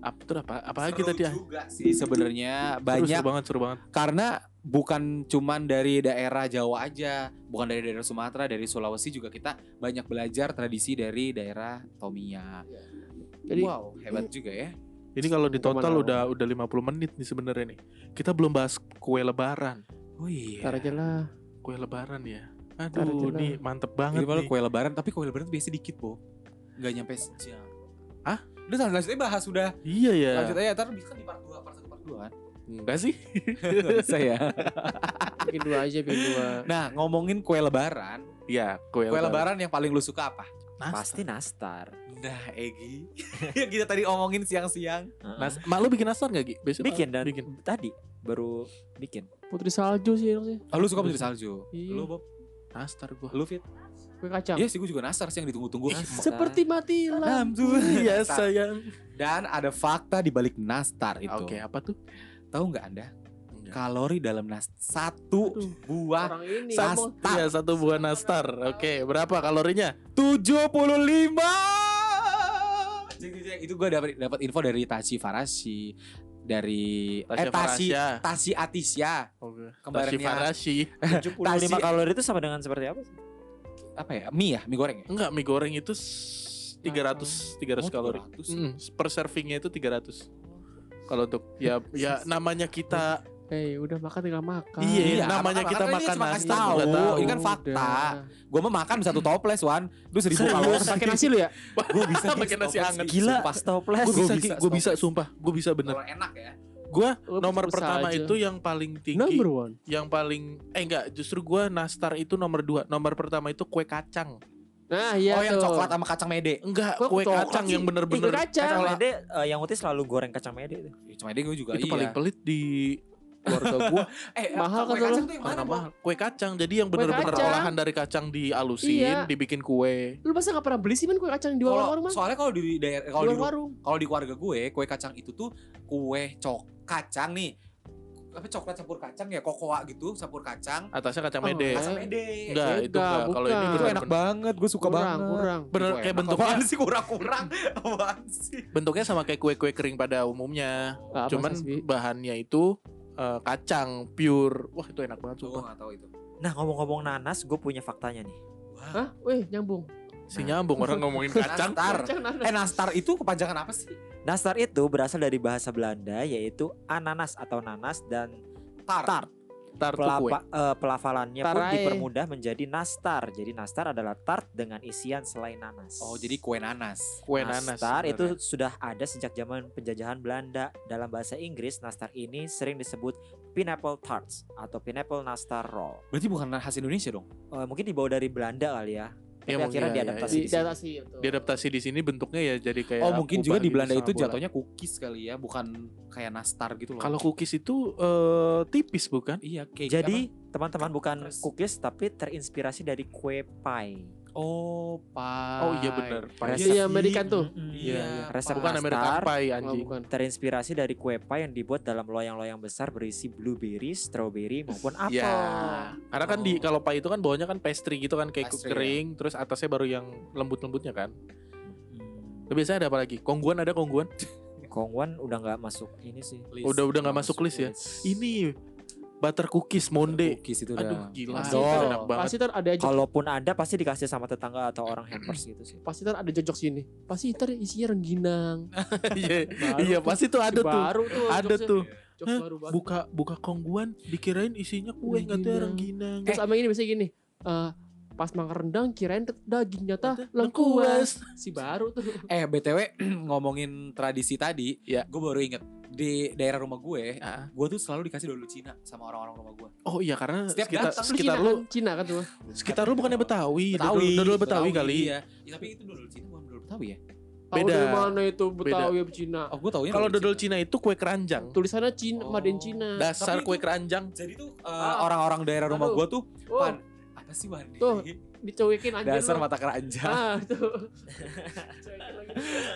Apa tuh apa? Apa lagi Seru tadi? ah? juga sih sebenarnya banyak seru banget seru banget. karena bukan cuman dari daerah Jawa aja, bukan dari daerah Sumatera, dari Sulawesi juga kita banyak belajar tradisi dari daerah Tomia. Jadi wow, hebat juga ya. Ini kalau di total udah udah 50 menit nih sebenarnya nih. Kita belum bahas kue lebaran. Oh iya. Ntar aja lah. Kue lebaran ya. Aduh, nih mantep Ini banget malah nih. kue lebaran, tapi kue lebaran tuh biasa dikit, Bo. Nggak nyampe sejam. Hah? Udah lanjut aja bahas sudah. Iya ya. Lanjut aja, ntar bisa di part 2, Enggak sih? Nggak bisa ya. Bikin dua aja, bikin dua. Nah, ngomongin kue lebaran, Iya, kue, kue lebaran yang paling lu suka apa? Nastar. Pasti nastar. Nah, Egi. yang kita tadi omongin siang-siang. Heeh. Nas, mak lu bikin nastar gak Gi? Biasanya bikin dan bikin. tadi baru bikin. Putri salju sih harusnya. Oh, lu suka putri salju? Iya. Lu, Bob? Nastar gua. Lu, Fit? Kue kacang. Iya sih, gue juga nastar sih yang ditunggu-tunggu. Nastar. Seperti mati lampu. Alhamdulillah. Iya, Nastar. sayang. Dan ada fakta di balik nastar itu. Oke, apa tuh? Tahu nggak Anda? Enggak. Kalori dalam nas satu Aduh, buah ngomong. Iya, satu buah nastar. Oke, berapa kalorinya? 75. Cek, cek, cek. Itu gue dapat dapat info dari Tachi Farashi dari Tasya eh Farasya. Tashi Atisya Oke. Tashi Farashi. 75 Tasi- kalori itu sama dengan seperti apa sih? apa ya mie ya mie goreng ya Enggak, mie goreng itu s- 300 300 Oh, kalori. 300. Mm, per servingnya itu 300. Kalau untuk ya ya namanya kita Hei, udah makan tinggal makan. Iya, Iya, namanya makan- kita makan ini makan cuma nasi, tahu. tahu. Ini kan fakta. gue mah makan satu toples wan lu seribu Serius? kalori Pakai nasi lu ya? gue bisa Pakai nasi hangat. Gila, pas toples. gue bisa, bisa, gue bisa sumpah, gue bisa bener. Kalau enak ya Gue nomor pertama aja. itu yang paling tinggi, Number one. yang paling eh enggak, justru gue nastar itu nomor dua. Nomor pertama itu kue kacang. Nah, iya oh yang tuh. coklat sama kacang mede Enggak, kue coklat kacang sih? yang bener-bener kue kacang. Kacang Kalau- mede eh, yang Uti selalu goreng kacang mede itu. Ya, cuma mede gue juga itu iya. paling pelit di keluarga gue eh Mahal kue kan kacang tuh yang mana mahal. Kue kacang, jadi yang Kue bener-bener kacang. olahan dari kacang dialusin, Iya. dibikin kue. Lu masa gak pernah beli sih men kue kacang di warung-warung mah? soalnya kalau di daerah kalau Di di warung. kalau di keluarga gue kue kacang itu tuh kue cok kacang nih apa coklat campur kacang ya kokoa gitu campur kacang Atasnya kacang Oh, mede. kacang mede Enggak, itu Enggak. Kalau ini itu enak banget gue suka kurang, banget kurang. Bener Itu kayak enak. bentuknya Apaan sih kurang-kurang apaan sih bentuknya sama kayak kue-kue kering pada umumnya. Apa, Cuman bahannya itu eh, kacang pure. Wah, itu enak banget sumpah. gak tahu itu Nah, ngomong-ngomong nanas, gue punya faktanya nih. Hah? Weh, nyambung. Si nyambung orang ngomongin kacang. nastar eh nastar itu kepanjangan apa sih Nastar itu berasal dari bahasa Belanda yaitu ananas atau nanas dan tar, tar. Tar tuh kue. Pelapa- eh, pelafalannya pun Tarai. dipermudah menjadi nastar. Jadi nastar adalah tart dengan isian selai nanas. oh jadi kue nanas Kue nanas. Nastar itu sebenarnya. sudah ada sejak zaman penjajahan Belanda. Dalam bahasa Inggris, nastar ini sering disebut pineapple tarts atau pineapple nastar roll. berarti bukan khas Indonesia dong Eh, mungkin dibawa dari Belanda kali ya. Ya, Tapi akhirnya mungkin, ya, diadaptasi Di di sini. diadaptasi itu. diadaptasi di sini bentuknya ya jadi kayak oh mungkin juga di gitu Belanda sama itu bola. jatuhnya cookies kali ya bukan kayak nastar gitu loh Kalau cookies itu eh, tipis bukan? iya kayak Jadi teman-teman bukan cookies tapi terinspirasi dari kue pie. Oh pie Oh iya bener. Pie. Iya, iya, American tuh. Mm-mm. Iya, iya. Resep Bukan American nastar Pie Oh, anjing. bukan. terinspirasi dari kue pie yang dibuat dalam loyang-loyang besar berisi blueberry, strawberry maupun apel. Ya, karena kan di Oh. kalau pie itu kan bawahnya kan pastry gitu kan kayak Pastry, kering, terus atasnya baru yang lembut-lembutnya kan. Hmm. Biasanya ada apa lagi? Kongguan ada kongguan? Kongwan udah nggak masuk ini sih. List. Udah udah nggak masuk list ya. Ini butter cookies monde. cookies itu udah Aduh gila, Pasti itu Dol. enak banget. Pasti ada jok, Kalaupun ada pasti dikasih sama tetangga atau orang hampers gitu sih. pasti ntar ada jok sini. Pasti ntar isinya rengginang. Iya, iya pasti tuh ada tuh. Baru tuh. Ada tuh. Jokes Hah? baru banget. Buka buka kongguan dikirain isinya kue nggak tuh Rengginang. rengginang. Terus sama ini biasanya gini. eh pas makan rendang kirain daging nyata lengkuas. Si baru tuh. Eh btw ngomongin tradisi tadi, Ya. gue baru inget di daerah rumah gue, Ah. gue tuh selalu dikasih dodol Cina sama orang-orang rumah gue. Oh iya karena Setiap sekitar datang sekitar Cina lu kan? Cina kan tuh. sekitar lu bukannya Betawi, Betawi, dodol, dodol Betawi, kali. Iya. Ya, tapi itu dodol Cina bukan dodol Betawi ya? Tahu Beda. dari mana itu Betawi apa Cina? Oh, gue taunya Kalau dodol Cina itu kue keranjang. Tulisannya Cina, Oh. Made in Cina. Dasar Tapi kue itu- keranjang. Jadi tuh uh, Ah. orang-orang daerah rumah gue tuh Oh, pan sih Wandi? Tuh. dicuekin anjir. Dasar mata keranjang. Ah, itu.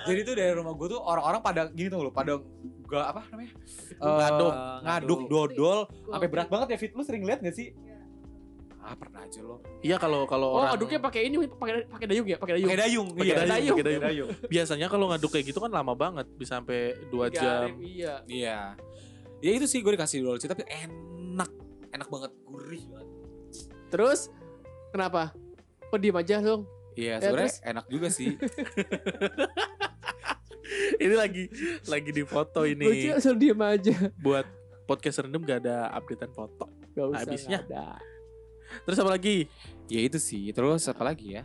Jadi tuh daerah rumah gue tuh orang-orang pada gini tuh lo, pada gak apa namanya? Eh, Ngaduk. ngaduk dodol sampai berat banget ya Fit. Lu sering lihat gak sih? Ah, pernah aja lo. Iya kalau kalau Oh, orang aduknya pakai ini, pakai pakai dayung ya, pakai dayung. Pakai dayung, Pakai iya. dayung, pakai dayung. dayung. biasanya kalau ngaduk kayak gitu kan lama banget, bisa sampai 2 Tiga jam. hari, Iya. Iya. Ya itu sih gue dikasih dodol Cina tapi enak. Enak banget, gurih banget. Terus kenapa? Kok diem aja dong? Iya, Ya, sebenarnya terus? enak juga sih. ini lagi lagi di foto Gue ini sih asal diem aja. buat podcast random gak ada updatean foto. Gak usah. Habisnya. ada. Terus apa lagi? ya itu sih. Terus apa lagi ya?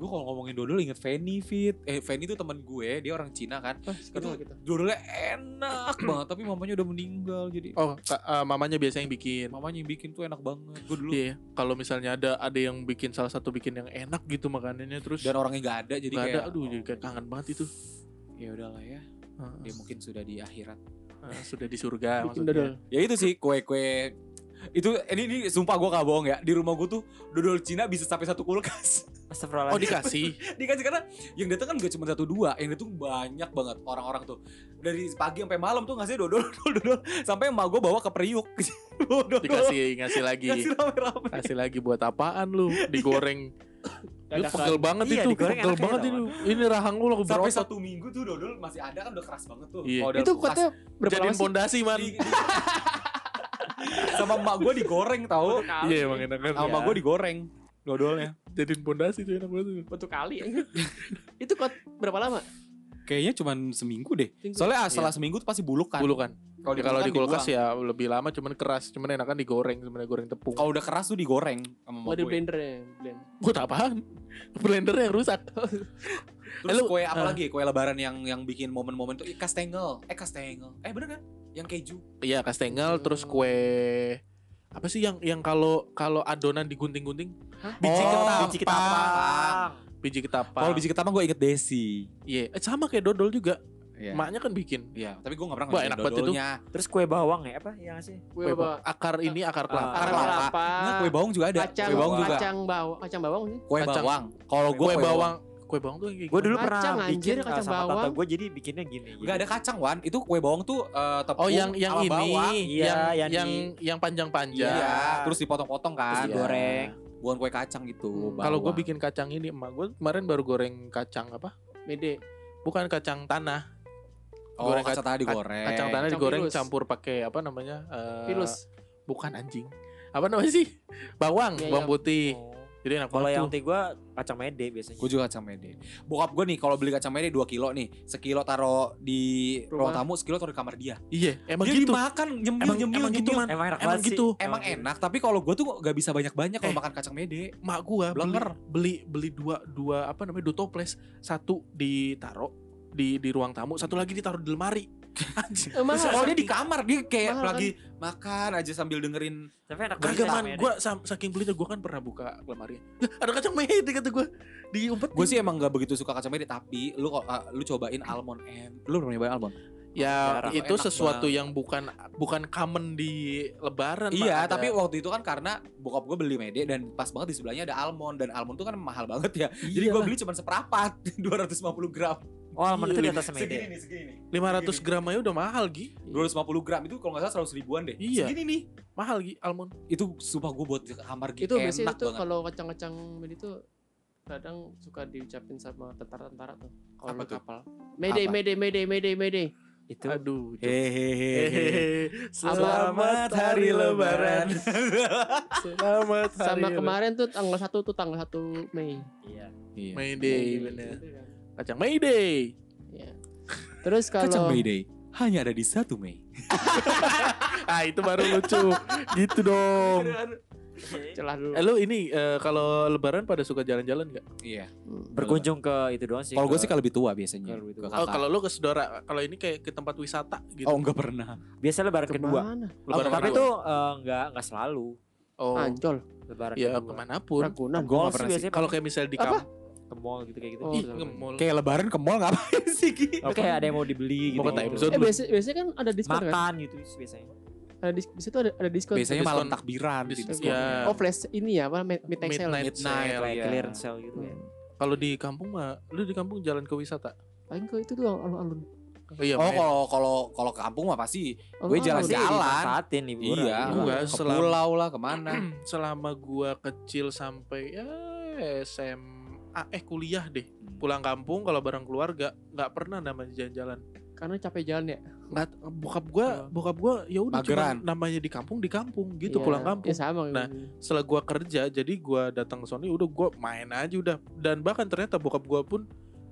Gue kalau ngomongin dodol inget Fanny Fit. Eh Fanny tuh teman gue, dia orang Cina kan. Oh, Itu gitu. dodolnya enak banget tapi mamanya udah meninggal jadi Oh, eh, mamanya biasa yang bikin. mamanya yang bikin tuh enak banget. Gue dulu Iya, kalau misalnya ada ada yang bikin salah satu bikin yang enak gitu makanannya terus dan orangnya gak ada jadi nggak kayak ada, aduh jadi kayak kangen banget itu. ya udahlah ya. Dia mungkin sudah di akhirat. sudah di surga maksudnya. dodol. Ya itu sih kue-kue itu ini ini sumpah gue gak bohong ya di rumah gue tuh dodol Cina bisa sampai satu kulkas Astagfirullahaladzim. Oh dikasih. dikasih karena yang datang kan gak cuma satu dua yang datang banyak banget orang-orang tuh dari pagi sampai malam tuh ngasih dodol dodol dodol sampai emak gue bawa ke periuk Bawa dodol. Dikasih ngasih lagi. Ngasih rame-rame Kasih lagi buat apaan lu? Digoreng. Lu pegel banget Iya, itu, pegel banget ya, itu. Ini rahang lu lagu sampai berotot. satu minggu tuh dodol masih ada kan udah keras banget tuh Iya. Itu katanya berapa Jadiin pondasi man. sama emak gue digoreng tau Iya emang enak kan. sama emak gue digoreng dodolnya Jadiin pondasi tuh enak banget. tuh. Batu kali ya. itu kok berapa lama? kayaknya cuma seminggu deh Seminggu. soalnya setelah seminggu tuh pasti buluk kan kan. kalau Ya, kalau di kulkas dibuang. ya lebih lama cuman keras, cuman enakan digoreng sebenarnya goreng tepung. kalau udah keras tuh digoreng sama Oh, di gue blender ya, blend. Buat apaan? Blender yang rusak. Terus Eh, lu- kue apa ah. lagi? Kue lebaran yang yang bikin momen-momen tuh eh, kastengel. Eh kastengel. Eh bener kan? Yang keju. Iya, kastengel terus kue apa sih yang yang kalau kalau adonan digunting-gunting? Biji Oh, ketapang. biji ketapang. Biji ketapang. Kalau biji ketapang gue inget Desi. Iya, eh, sama kayak dodol juga. Iya. Maknya kan bikin. Iya, tapi gue gak pernah Wah, ngerasain enak banget itu. dodolnya. Terus kue bawang ya apa? Yang sih? Kue Kue apa? akar ini akar kelapa. Akar Kue kelapa. Enggak, kue bawang juga ada. Kacang, kue bawang juga. kacang bawang, kacang bawang sih. Kue Kacang. bawang. Kalau gue kue bawang, kue bawang tuh kayak Gue dulu Kacang, pernah anjir, bikin uh, kacang sama tante bawang. gue jadi bikinnya gini. Gak ada kacang Wan, itu kue bawang tuh eh, tepung Oh, yang yang sama ini, bawang. Iya, yang yang yang panjang-panjang. Iya, terus dipotong-potong kan. Terus digoreng. Bukan kue kacang gitu. Hmm, Kalau gue bikin kacang ini, emak gue kemarin baru goreng kacang apa? Mede. Bukan kacang tanah. oh, goreng kacang kac- tadi digoreng. Kacang tanah Kacang digoreng pilus. campur pakai apa namanya? eh, Pilus. Bukan anjing. Apa namanya sih? Bawang, Iya, bawang iya. putih. Oh. Jadi enak Kalau yang tuh. ti gue kacang mede biasanya. Gue juga kacang mede. Bokap gue nih kalau beli kacang mede 2 kilo nih, sekilo taruh di ruang tamu, sekilo taruh di kamar dia. Iya, emang dia gitu. dimakan nyemil Emang nyemil emang gitu. Man. Emang enak Emang gitu. Emang enak, tapi kalau gue tuh gak bisa banyak-banyak kalau Eh. makan kacang mede. Mak gua beli, beli beli dua dua apa namanya dua toples. Satu ditaruh di di ruang tamu, satu lagi ditaruh di lemari. Anjing. Emang kalau dia di kamar dia kayak Mahal, lagi makan aja sambil dengerin Tapi enak Kagak kacang man, gua sam- saking pelitnya gua kan pernah buka lemari. Ada kacang mede kata gua. Diumpet. Gue sih emang gak begitu suka kacang mede tapi lu kok uh, lu cobain almond and lu pernah nyobain almond? ya Jarang. itu sesuatu banget. yang bukan bukan common di lebaran. Iya. Ada- tapi waktu itu kan karena bokap gue beli mede dan pas banget di sebelahnya ada almond dan almond tuh kan mahal banget ya. Jadi gue beli cuma seperempat 250 gram. Oh, almond itu di atas Segini mede. nih, segini nih. 500 gram aja udah mahal Gi. 250 gram itu kalau nggak salah 100 ribuan deh. Iya. Segini nih. Mahal Gi almond. Itu sumpah gue buat di kamar gitu itu biasanya enak itu banget. kalau kacang-kacang mede itu kadang suka diucapin sama tentara-tentara tuh kalau Apa naik tuh? kapal. Mede, Apa? mede, mede, mede, mede. Itu Aduh. Hehehe. Selamat hari lebaran. Selamat hari Sama kemarin tuh tanggal 1 tuh tanggal 1 Mei. iya. Mayday Mede, bener. gitu kan. Kacang Mayday. Iya. Terus Kacang kalau Mayday hanya ada di 1 Mei. Ah itu baru lucu. gitu dong. celah dulu. Eh lu ini eh, kalau lebaran pada suka jalan-jalan nggak? Iya. Hmm. Berkunjung ke itu doang sih. Kalau gue sih kalau lebih tua biasanya. Ke lebih tua. Oh kalau lu ke saudara, kalau ini kayak ke tempat wisata gitu. Oh enggak pernah. biasa lebaran kedua. Ke mana? Lebaran tapi kedua. itu eh, nggak nggak selalu oh Ancol, lebaran ya kedua. ke mana pun. Ragunan. Nggak sih pernah sih. Kalau kayak misalnya di Apa? Ke mall gitu kayak gitu. Oh, ih betul. nge-mall. Kayak lebaran ke mall ngapain sih Ki? Itu kayak ada yang mau dibeli gitu. Mau ke time zone. Eh biasa, biasanya kan ada diskon kan? Makan gitu biasanya. Ada dis, di situ ada, ada diskon. Biasanya Diskon. malam takbiran Dis- di ya. Oh flash ini ya apa mid- midnight sale. Midnight Midnight, sale, ya. clearance sale gitu ya. Hmm. Kalau di kampung mah, lu di kampung jalan ke wisata. Paling ke itu doang alun-alun. Oh iya, Oh kalau kalau kalau ke kampung mah pasti Alun-alun. Gue jalan Pasti jalan. dimanfaatin liburan. iya. Gua ke selama- pulau lah ke mana. selama gua kecil sampai ya SMA eh kuliah deh. Pulang kampung kalau bareng keluarga nggak pernah namanya jalan-jalan. Karena capek jalan ya. Nggak bokap gua, bokap gua ya udah cuma namanya di kampung di kampung gitu Iya, pulang kampung. Ya sama. Nah, Setelah gua kerja jadi gua datang ke sana ya udah gua main aja udah dan bahkan ternyata bokap gua pun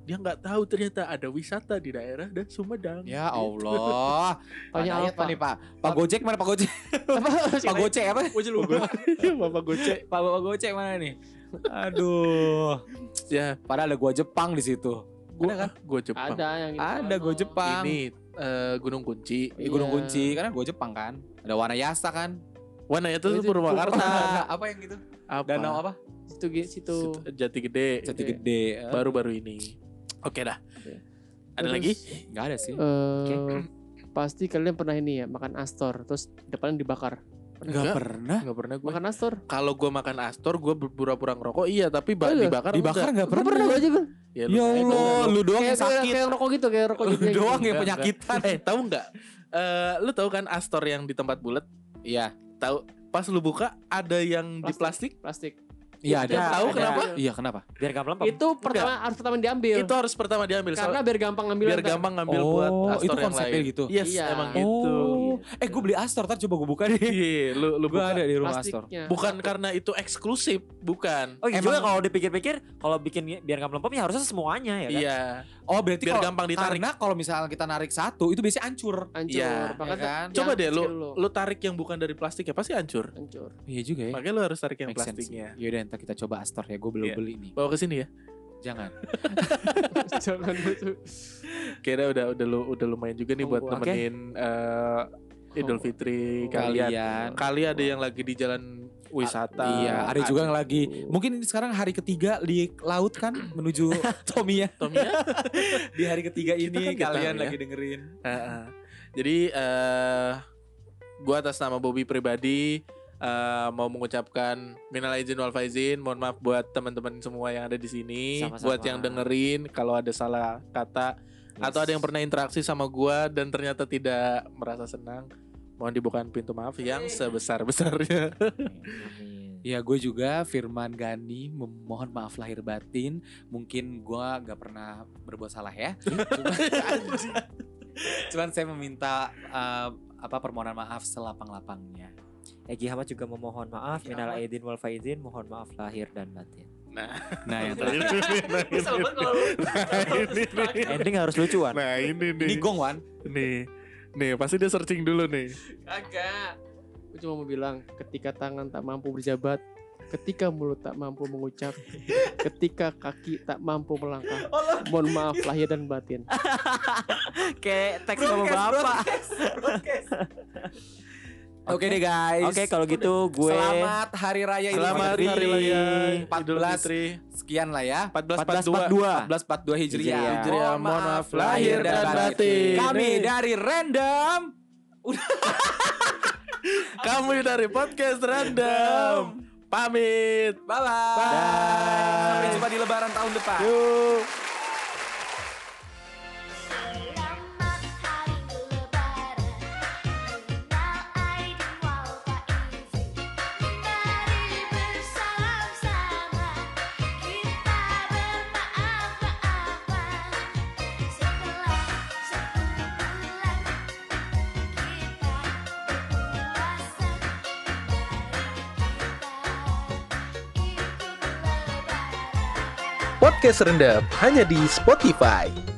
dia nggak tahu ternyata ada wisata di daerah dan Sumedang. Ya Gitu. Allah. Tanya apa? apa nih Pak? Pak Gojek mana Pak Gojek? apa? Pak Gocek apa? Gua aja lupa. Bapak Gocek. Pak Bapak Gocek mana nih? Aduh. Ya, Padahal ada gua Jepang di situ. gua Ada kan? Gua Jepang. Ada yang gitu. Ada gua Jepang. Ini eh, Gunung Kunci. Di Gunung Iya. Kunci karena gua Jepang kan. Ada Wanayasa kan. Mana itu Itu Purwakarta? apa yang gitu? Apa? Danau apa? Situ situ. Situ- Jati Gede. Jati Gede. Eh, Baru-baru ini. Oke dah. Ada Terus, lagi? Nggak ada sih. eh, pasti kalian pernah ini ya makan astor terus depannya dibakar. Nggak Enggak. pernah. Enggak pernah gue. Makan astor. Kalau gue makan Astor, gue pura-pura ngerokok. Iya, tapi ba- Oh iya? dibakar Dibakar enggak. nggak Pernah, pernah. pernah gua aja kan. Ya, lu Ya Allah, enggak. lu doang Kayak, yang sakit. kayak rokok gitu, kayak rokok Lu gitu. doang yang Enggak, penyakitan. Eh, tahu nggak? Eh, lu tahu kan Astor yang di tempat bulat? Iya. Tahu? Pas lu buka ada yang di plastik. Plastik. Iya Itu ada. tahu ada. kenapa? Iya kenapa? Biar gak melempem. Itu pertama harus pertama diambil. Itu harus pertama diambil. karena biar gampang ngambil. biar gampang ngambil Oh, buat itu Astor yang konsepnya lain. gitu? Yes, Iya. emang gitu. Oh. Eh gue beli Astor, ntar coba gue buka deh. Iya, lu lu Gue buka. ada di rumah Astor. Bukan karena itu eksklusif, bukan. Oh iya Emang- juga kalau dipikir-pikir kalau bikin biar gak melempem ya harusnya semuanya ya kan. Iya, Oh berarti biar kalau- gampang ditarik. Karena kalau misalnya kita narik satu itu biasanya hancur. hancur. Iya, ya kan? Coba deh lu lu tarik yang bukan dari plastik ya pasti hancur. hancur. Iya juga ya. Makanya lu harus tarik yang plastiknya. Yaudah ntar kita coba Astor ya. Gue belum Iya. beli nih. Bawa ke sini ya. Jangan. Jangan. Kira udah udah lu udah lumayan juga nih Oh, buat oke. nemenin eh, Idul Oh. Fitri kalian. Kalian. Kali ada yang lagi di jalan wisata. Iya, ada juga yang lagi. Mungkin ini sekarang hari ketiga di laut kan menuju Tomia. Tomia. Di hari ketiga Kita ini kan kalian ya. lagi dengerin. Heeh. Jadi eh gua atas nama Bobby pribadi eh, mau mengucapkan minal aizin wal faizin, mohon maaf buat teman-teman semua yang ada di sini, Sama-sama. buat yang dengerin kalau ada salah kata atau ada yang pernah interaksi sama gua dan ternyata tidak merasa senang, mohon dibukakan pintu maaf yang sebesar-besarnya. Ya gue juga Firman Gani memohon maaf lahir batin. Mungkin gue gak pernah berbuat salah ya. Cuman, cuman saya meminta uh, apa permohonan maaf selapang-lapangnya. Egi Hamad juga memohon maaf minal aidin wal faizin, mohon maaf lahir dan batin. Nah yang Nah, terakhir. ini, nah, ini, nah, ini, nih. Ending harus lucuan. Nah ini nih. Ini gong Wan. Nih, nih pasti dia searching dulu nih. Kagak. Gue cuma mau bilang, ketika tangan tak mampu berjabat, ketika mulut tak mampu mengucap, ketika kaki tak mampu melangkah, mohon maaf lahir dan batin. Kayak teks sama bapak. Oke deh guys. Oke kalau gitu gue Selamat Hari Raya Idul Selamat Fitri. Hari Raya Idul 14 Fitri sekian lah ya. 1442. 1442 Hijriah. Hijriah. Hijriah, mohon maaf lahir dan batin. Kami dari Random. Kami dari podcast Random. Pamit. Bye bye. Bye. Sampai jumpa di Lebaran tahun depan. Yuk. Podcast Rendam hanya di Spotify.